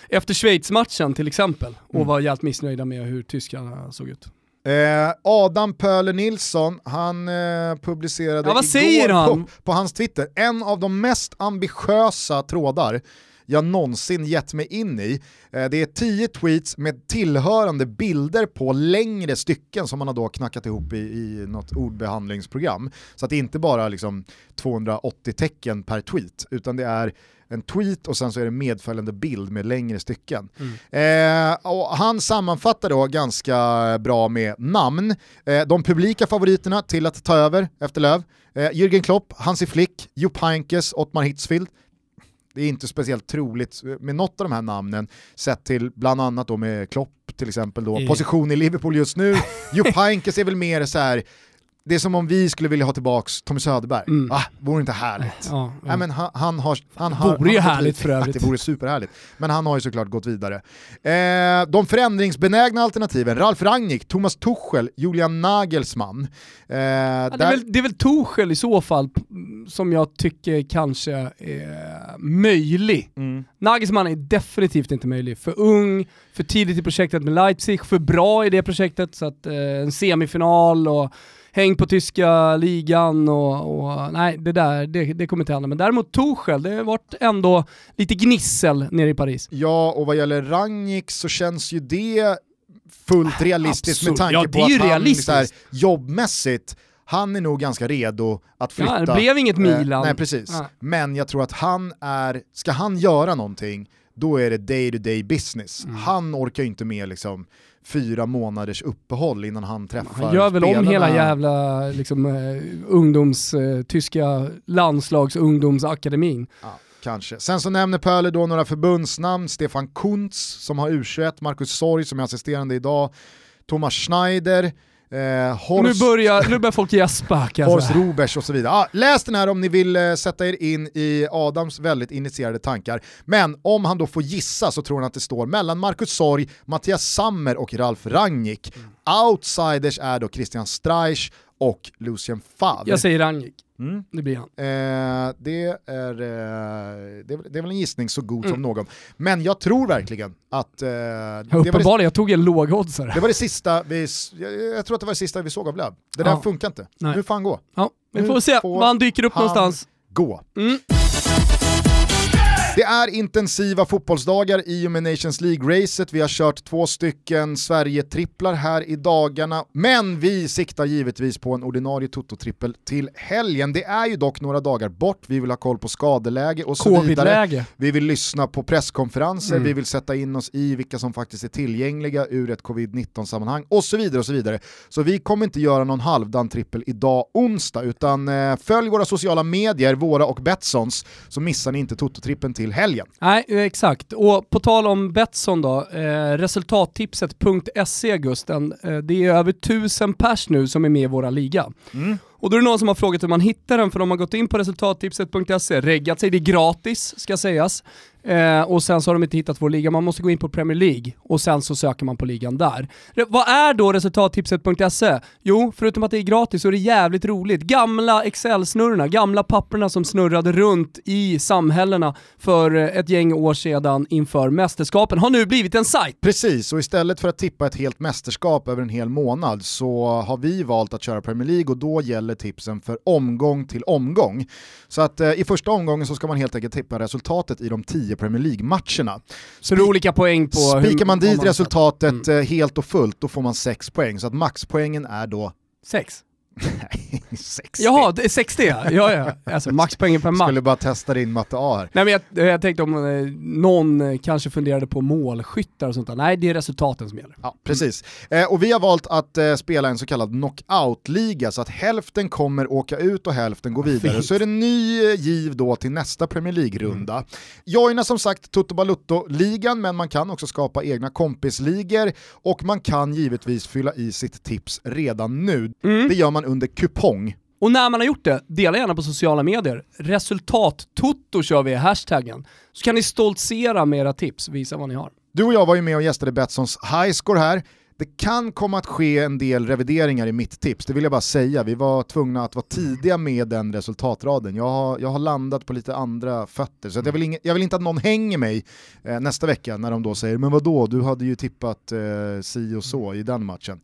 Speaker 2: efter Schweiz-matchen till exempel och mm. var jävligt missnöjda med hur tyskarna såg ut.
Speaker 1: Eh, Adam Pöler Nilsson, han eh, publicerade
Speaker 2: ja, vad säger
Speaker 1: igår
Speaker 2: han?
Speaker 1: På, på, hans Twitter en av de mest ambitiösa trådar jag någonsin gett mig in i. Eh, det är tio tweets med tillhörande bilder på längre stycken som man har då knackat ihop i, i något ordbehandlingsprogram. Så att det är inte bara liksom 280 tecken per tweet, utan det är en tweet och sen så är det medföljande bild med längre stycken. Mm. Eh, och han sammanfattar då ganska bra med namn. Eh, de publika favoriterna till att ta över efter Löv. Eh, Jürgen Klopp, Hansi Flick, Jupp Heynckes, Ottmar Hitzfield. Det är inte speciellt troligt med något av de här namnen, sett till bland annat då med Klopp till exempel då, position i Liverpool just nu. Jupp Heynckes är väl mer så här det är som om vi skulle vilja ha tillbaka Tommy Söderberg. Mm. Ah, vore inte härligt? Ja, ja. Nej, men han, han har, han
Speaker 2: har, vore ju härligt för övrigt.
Speaker 1: Det vore superhärligt. Men han har ju såklart gått vidare. Eh, de förändringsbenägna alternativen, Ralf Rangnick, Thomas Tuchel, Julian Nagelsmann.
Speaker 2: Eh, ja, det, är väl, det är väl Tuchel i så fall som jag tycker kanske är möjlig. Mm. Nagelsmann är definitivt inte möjlig. För ung, för tidigt i projektet med Leipzig, för bra i det projektet så att eh, en semifinal och häng på tyska ligan och, och nej, det där det, det kommer inte hända. Men däremot Torshäll, det har varit ändå lite gnissel nere i Paris.
Speaker 1: Ja, och vad gäller Rangnick så känns ju det fullt realistiskt Absolut. med tanke ja, på att han så här, jobbmässigt han är nog ganska redo att flytta.
Speaker 2: Ja, det blev inget Milan.
Speaker 1: Eh, nej precis. Ja. Men jag tror att han är, ska han göra någonting, då är det day to day business. Mm. Han orkar ju inte med liksom fyra månaders uppehåll innan han träffar Han
Speaker 2: gör väl spelarna. om hela jävla liksom, eh, ungdoms, eh, tyska landslags ungdomsakademin.
Speaker 1: Ja, kanske. Sen så nämner Pöler då några förbundsnamn, Stefan Kuntz som har U21, Marcus Sorg som är assisterande idag, Thomas Schneider,
Speaker 2: Eh, Horst, nu, börjar, nu börjar folk gäspa.
Speaker 1: Horst Rubers och så vidare. Ah, läs den här om ni vill eh, sätta er in i Adams väldigt initierade tankar. Men om han då får gissa så tror han att det står mellan Marcus Sorg, Mattias Sammer och Ralf Rangnick. Mm. Outsiders är då Christian Streich och Lucien Favre.
Speaker 2: Jag säger Rangnick. Mm. Det blir han.
Speaker 1: Eh, det, är, eh, det, är, det, är väl en gissning så god mm. som någon. Men jag tror verkligen att... Eh,
Speaker 2: Uppenbarligen, jag tog en lågoddsare.
Speaker 1: Det var det sista vi, jag, jag, tror att det var det sista vi såg av Löv. Det där ja. funkar inte. Nej. Nu får han gå.
Speaker 2: Ja, vi får se var han dyker upp någonstans.
Speaker 1: gå.
Speaker 2: Mm.
Speaker 1: Det är intensiva fotbollsdagar i och med Nations League-racet. Vi har kört två stycken Sverige-tripplar här i dagarna, men vi siktar givetvis på en ordinarie Toto-trippel till helgen. Det är ju dock några dagar bort, vi vill ha koll på skadeläge och så vidare. Vi vill lyssna på presskonferenser, mm. vi vill sätta in oss i vilka som faktiskt är tillgängliga ur ett covid-19-sammanhang och så vidare. och Så vidare. Så vi kommer inte göra någon halvdan trippel idag onsdag, utan eh, följ våra sociala medier, våra och Betssons, så missar ni inte Toto-trippen till helgen.
Speaker 2: Nej, exakt. Och på tal om Betsson då, eh, resultattipset.se Gusten, eh, det är över tusen pers nu som är med i våra liga. Mm. Och då är det någon som har frågat hur man hittar den, för de har gått in på resultattipset.se, reggat sig, det är gratis ska sägas. Eh, och sen så har de inte hittat vår liga, man måste gå in på Premier League och sen så söker man på ligan där. Re vad är då resultattipset.se? Jo, förutom att det är gratis så är det jävligt roligt. Gamla Excel-snurrorna, gamla papperna som snurrade runt i samhällena för eh, ett gäng år sedan inför mästerskapen har nu blivit en sajt.
Speaker 1: Precis, och istället för att tippa ett helt mästerskap över en hel månad så har vi valt att köra Premier League och då gäller tipsen för omgång till omgång. Så att eh, i första omgången så ska man helt enkelt tippa resultatet i de tio Premier League-matcherna.
Speaker 2: Så det är olika poäng på...
Speaker 1: Spikar man dit man resultatet mm. Eh, helt och fullt, då får man sex poäng. Så att maxpoängen är då...
Speaker 2: Sex? Nej, 60. Jaha, det är 60 ja. ja, ja. Alltså maxpoängen per match.
Speaker 1: Skulle bara testa din matte A här.
Speaker 2: Nej men jag, jag tänkte om eh, någon eh, kanske funderade på målskyttar och sånt där. Nej, det är resultaten som gäller.
Speaker 1: Ja, precis. Eh, och vi har valt att eh, spela en så kallad knockout-liga, så att hälften kommer åka ut och hälften går vidare. Fint. Så är det ny eh, giv då till nästa Premier League-runda. Mm. Joina som sagt Toto Balutto-ligan, men man kan också skapa egna kompisligor och man kan givetvis fylla i sitt tips redan nu. Mm. Det gör man under kupong.
Speaker 2: Och när man har gjort det, dela gärna på sociala medier. Resultat-toto kör vi i hashtaggen. Så kan ni stoltsera med era tips, visa vad ni har.
Speaker 1: Du och jag var ju med och gästade Betssons highscore här. Det kan komma att ske en del revideringar i mitt tips, det vill jag bara säga. Vi var tvungna att vara tidiga med den resultatraden. Jag har, jag har landat på lite andra fötter, så jag, vill inga, jag vill inte att någon hänger mig eh, nästa vecka när de då säger “men vadå, du hade ju tippat eh, si och så i den matchen”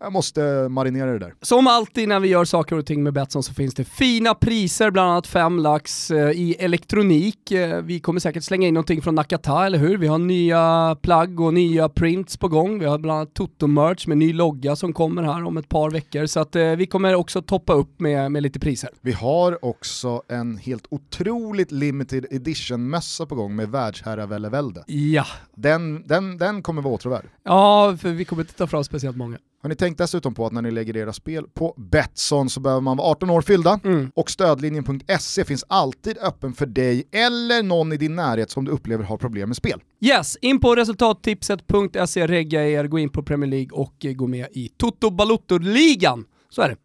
Speaker 1: jag måste marinera det där.
Speaker 2: Som alltid när vi gör saker och ting med Betsson så finns det fina priser, bland annat fem lax eh, i elektronik. Eh, vi kommer säkert slänga in någonting från Nakata, eller hur? Vi har nya plagg och nya prints på gång. Vi har bland annat Toto-merch med ny logga som kommer här om ett par veckor. Så att eh, vi kommer också toppa upp med, med lite priser.
Speaker 1: Vi har också en helt otroligt limited edition-mössa på gång med världsherravälde.
Speaker 2: Ja.
Speaker 1: Den, den, den kommer vara åtråvärd.
Speaker 2: Ja, för vi kommer inte ta fram speciellt många.
Speaker 1: Har ni tänkt dessutom på att när ni lägger era spel på Betsson så behöver man vara 18 år fyllda mm. och stödlinjen.se finns alltid öppen för dig eller någon i din närhet som du upplever har problem med spel.
Speaker 2: Yes, in på resultattipset.se, regga er, gå in på Premier League och gå med i Toto Balutto-ligan. Så är det.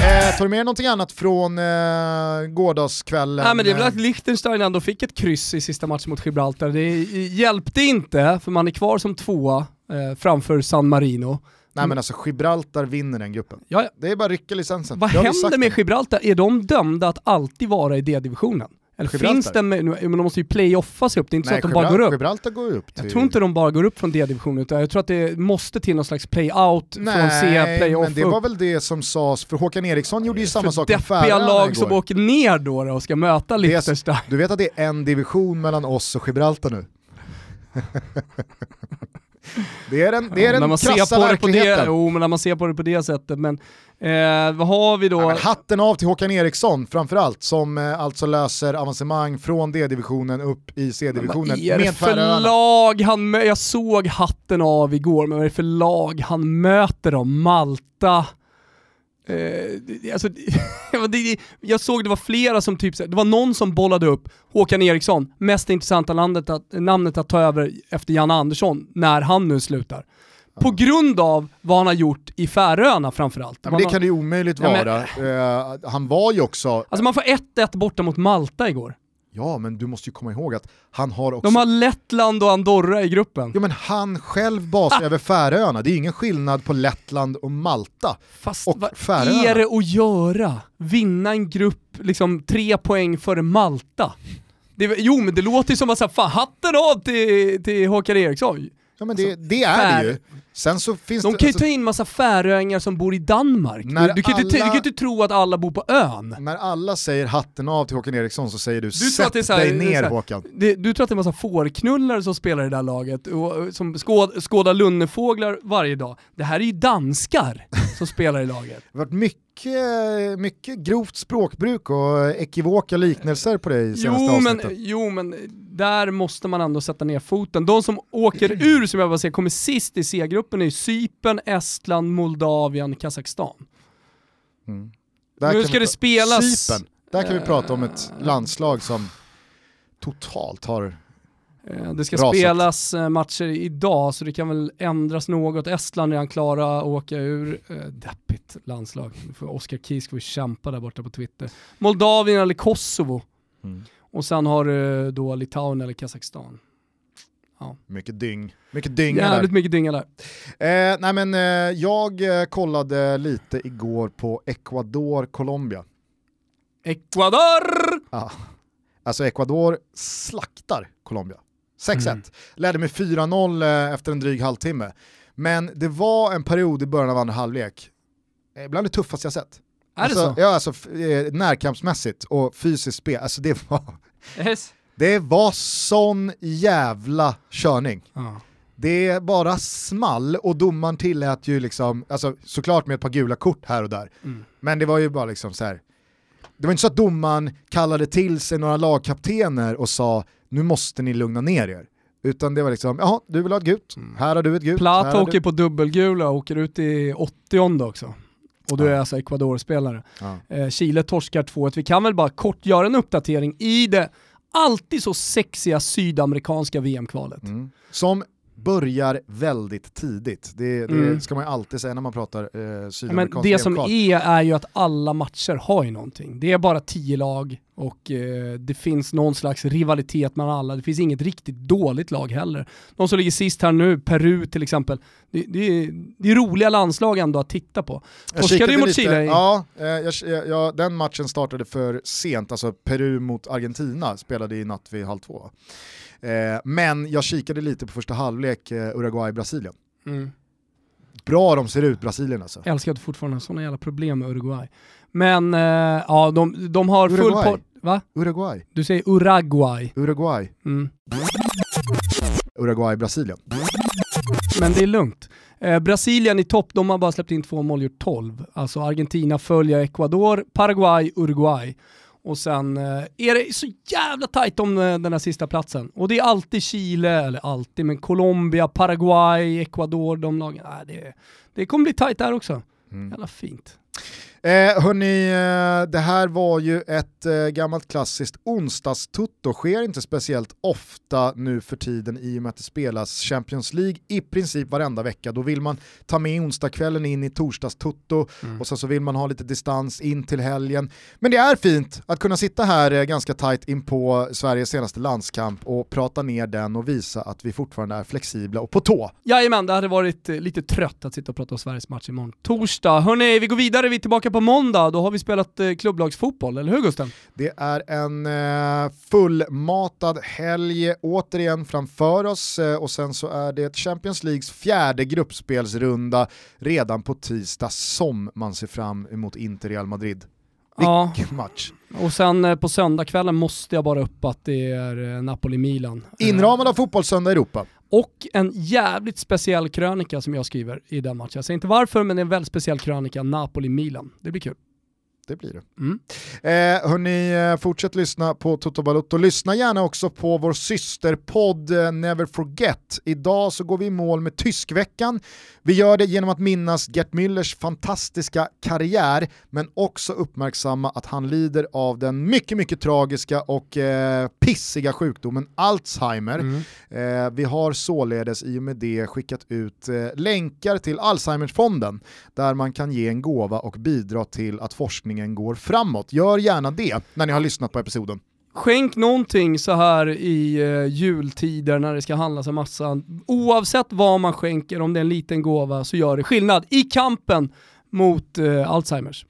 Speaker 1: Eh, tar du med någonting annat från eh, gårdagskvällen?
Speaker 2: Nej men det är väl att Liechtenstein ändå fick ett kryss i sista matchen mot Gibraltar. Det hjälpte inte, för man är kvar som tvåa eh, framför San Marino.
Speaker 1: Nej men alltså Gibraltar vinner den gruppen.
Speaker 2: Ja,
Speaker 1: Det är bara att rycka licensen.
Speaker 2: Vad händer med Gibraltar? Är de dömda att alltid vara i D-divisionen? Eller Gibraltar. finns den med, men de måste ju playoffas sig upp, det är inte Nej, så att de bara går upp.
Speaker 1: Gibraltar går upp
Speaker 2: till... Jag tror inte de bara går upp från D-divisionen, utan jag tror att det måste till någon slags playout från C, playoff
Speaker 1: men det var väl det som sades, för Håkan Eriksson gjorde ju samma sak
Speaker 2: med Färöarna igår. lag som åker ner då, och ska möta Liechtenstein.
Speaker 1: Du vet att det är en division mellan oss och Gibraltar nu? Det är den, det är ja, den krassa verkligheten.
Speaker 2: Det, jo, men när man ser på det på det sättet. Men eh, vad har vi då? Ja,
Speaker 1: hatten av till Håkan Eriksson framförallt, som eh, alltså löser avancemang från D-divisionen upp i C-divisionen. Vad är det
Speaker 2: för lag han Jag såg hatten av igår, men vad är det för lag han möter då? Malta, Eh, alltså, jag såg det var flera som typ, det var någon som bollade upp Håkan Eriksson, mest intressanta namnet att, namnet att ta över efter Janne Andersson när han nu slutar. På grund av vad han har gjort i Färöarna framförallt.
Speaker 1: Ja, det kan det ju omöjligt vara. Men, uh, han var ju också...
Speaker 2: Alltså man får 1-1 borta mot Malta igår.
Speaker 1: Ja, men du måste ju komma ihåg att han har också...
Speaker 2: De har Lettland och Andorra i gruppen.
Speaker 1: Ja, men han själv basar ah. över Färöarna. Det är ingen skillnad på Lettland och Malta
Speaker 2: Fast och vad Färöarna. är det att göra? Vinna en grupp liksom tre poäng före Malta? Det, jo, men det låter ju som att fan, hatten av till, till Håkan Eriksson.
Speaker 1: Ja men det, det är det ju. Sen så finns
Speaker 2: de
Speaker 1: det,
Speaker 2: kan ju alltså, ta in massa färöingar som bor i Danmark. Du, kan alla, inte, du kan inte tro att alla bor på ön.
Speaker 1: När alla säger hatten av till Håkan Eriksson så säger du, du sätt här, dig ner här, Håkan.
Speaker 2: Det, du tror att det är massa fårknullare som spelar i det där laget och som skåd, skådar lunnefåglar varje dag. Det här är ju danskar som spelar i laget.
Speaker 1: Det har varit mycket, mycket grovt språkbruk och ekivoka liknelser på dig senaste
Speaker 2: jo, men, jo men där måste man ändå sätta ner foten. De som åker ur, som jag bara säger, kommer sist i C-gruppen är Cypern, Estland, Moldavien, Kazakstan. Mm. nu ska det spelas...
Speaker 1: Cypern, där kan vi prata om ett eh, landslag som totalt har
Speaker 2: eh, det ska rasat. spelas eh, matcher idag så det kan väl ändras något. Estland är redan klara att åka ur. Deppigt landslag. Oskar Kisk får kämpa där borta på Twitter. Moldavien eller Kosovo. Mm. Och sen har du då Litauen eller Kazakstan.
Speaker 1: Ja. Mycket dyng. Mycket dynga
Speaker 2: Jävligt där. mycket dynga där.
Speaker 1: Eh, nej men, eh, jag eh, kollade lite igår på Ecuador-Colombia.
Speaker 2: Ecuador!
Speaker 1: Ja. Alltså Ecuador slaktar Colombia. 6-1. Mm. Ledde med 4-0 eh, efter en dryg halvtimme. Men det var en period i början av andra halvlek, eh, bland det tuffaste jag sett.
Speaker 2: Är alltså, det
Speaker 1: så? Ja, alltså eh, närkampsmässigt och fysiskt spel, alltså det var... Yes. Det var sån jävla körning. Uh. Det bara small och domaren tillät ju liksom, alltså såklart med ett par gula kort här och där, mm. men det var ju bara liksom så här. det var inte så att domaren kallade till sig några lagkaptener och sa nu måste ni lugna ner er. Utan det var liksom, jaha du vill ha ett gult, mm. här har du ett gult.
Speaker 2: Platt åker du. på dubbelgula och åker ut i 80 också. Och du är alltså Ecuador-spelare. Ja. Eh, Chile torskar 2-1. Vi kan väl bara kort göra en uppdatering i det alltid så sexiga sydamerikanska VM-kvalet. Mm.
Speaker 1: Som börjar väldigt tidigt. Det, det mm. ska man ju alltid säga när man pratar eh, sydamerikansk
Speaker 2: Men Det som är är ju att alla matcher har ju någonting. Det är bara tio lag och eh, det finns någon slags rivalitet mellan alla. Det finns inget riktigt dåligt lag heller. De som ligger sist här nu, Peru till exempel, det, det, är, det är roliga landslag ändå att titta på. Torskade ju mot Chile.
Speaker 1: Ja, eh, jag, jag, den matchen startade för sent, alltså Peru mot Argentina spelade i natt vid halv två. Eh, men jag kikade lite på första halvlek, eh, Uruguay-Brasilien. Mm. Bra de ser ut, Brasilien alltså.
Speaker 2: Jag älskar att du fortfarande har sådana jävla problem med Uruguay. Men eh, ja, de, de har full pott... Va?
Speaker 1: Uruguay.
Speaker 2: Du säger Uruguay.
Speaker 1: Uruguay. Mm. Uruguay-Brasilien.
Speaker 2: Men det är lugnt. Eh, Brasilien i topp, de har bara släppt in två mål, gjort 12. Alltså Argentina följer Ecuador, Paraguay, Uruguay. Och sen eh, är det så jävla tajt om eh, den här sista platsen. Och det är alltid Chile, eller alltid, men Colombia, Paraguay, Ecuador, de lagen. Det, det kommer bli tajt där också. Mm. Jävla fint.
Speaker 1: Eh, hörni, eh, det här var ju ett eh, gammalt klassiskt onsdagstutto, sker inte speciellt ofta nu för tiden i och med att det spelas Champions League i princip varenda vecka. Då vill man ta med onsdagskvällen in i torsdagstutto mm. och sen så vill man ha lite distans in till helgen. Men det är fint att kunna sitta här eh, ganska tajt in på Sveriges senaste landskamp och prata ner den och visa att vi fortfarande är flexibla och på tå.
Speaker 2: Jajamän, det hade varit eh, lite trött att sitta och prata om Sveriges match imorgon. Torsdag, hörni, vi går vidare, vi är tillbaka tillbaka på måndag, då har vi spelat eh, klubblagsfotboll, eller hur Gusten?
Speaker 1: Det är en eh, fullmatad helg återigen framför oss eh, och sen så är det Champions Leagues fjärde gruppspelsrunda redan på tisdag som man ser fram emot Inter Real Madrid. Vilken ja. match!
Speaker 2: Och sen eh, på söndagskvällen måste jag bara upp att det är eh, Napoli-Milan.
Speaker 1: Inramad av Fotbollssöndag Europa.
Speaker 2: Och en jävligt speciell krönika som jag skriver i den matchen. Jag säger inte varför, men det är en väldigt speciell krönika, Napoli-Milan. Det blir kul
Speaker 1: det blir det. Mm. Eh, hörni, eh, fortsätt lyssna på Toto Balotto. Lyssna gärna också på vår systerpodd eh, Never Forget. Idag så går vi i mål med Tyskveckan. Vi gör det genom att minnas Gert Müllers fantastiska karriär, men också uppmärksamma att han lider av den mycket, mycket tragiska och eh, pissiga sjukdomen Alzheimer. Mm. Eh, vi har således i och med det skickat ut eh, länkar till Alzheimerfonden, där man kan ge en gåva och bidra till att forskningen går framåt. Gör gärna det när ni har lyssnat på episoden.
Speaker 2: Skänk någonting så här i uh, jultider när det ska handlas en massa. Oavsett vad man skänker, om det är en liten gåva, så gör det skillnad i kampen mot uh, Alzheimers.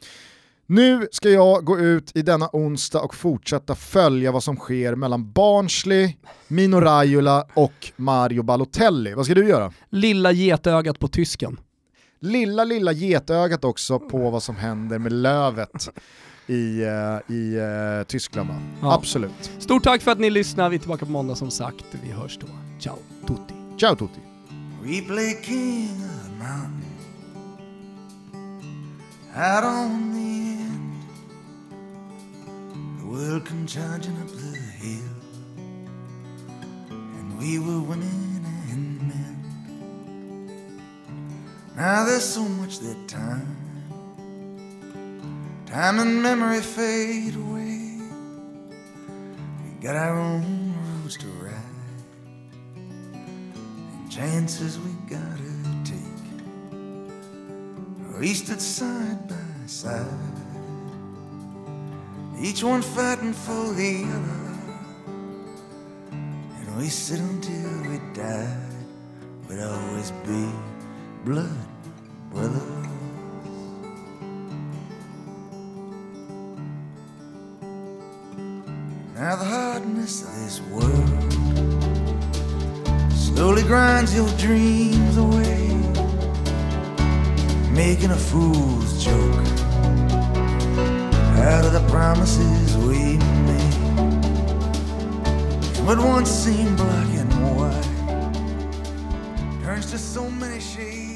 Speaker 1: Nu ska jag gå ut i denna onsdag och fortsätta följa vad som sker mellan Barnsley, Mino Raiola och Mario Balotelli. Vad ska du göra?
Speaker 2: Lilla getögat på tysken.
Speaker 1: Lilla, lilla getögat också på vad som händer med Lövet i, uh, i uh, Tyskland. Ja. Absolut.
Speaker 2: Stort tack för att ni lyssnar. Vi är tillbaka på måndag som sagt. Vi hörs då. Ciao tutti.
Speaker 1: Ciao tutti.
Speaker 3: We play king of the mountain Out on the end The world come charging up the hill And we were women Now there's so much that time Time and memory fade away We got our own roads to ride chances we gotta take. We stood side by side, each one fighting for the other. And we said until we die. we'd always be blood brothers. Now the hardness of this world slowly grinds your dreams away, making a fool's joke out of the promises we made. What once seemed black and white turns to so many shades.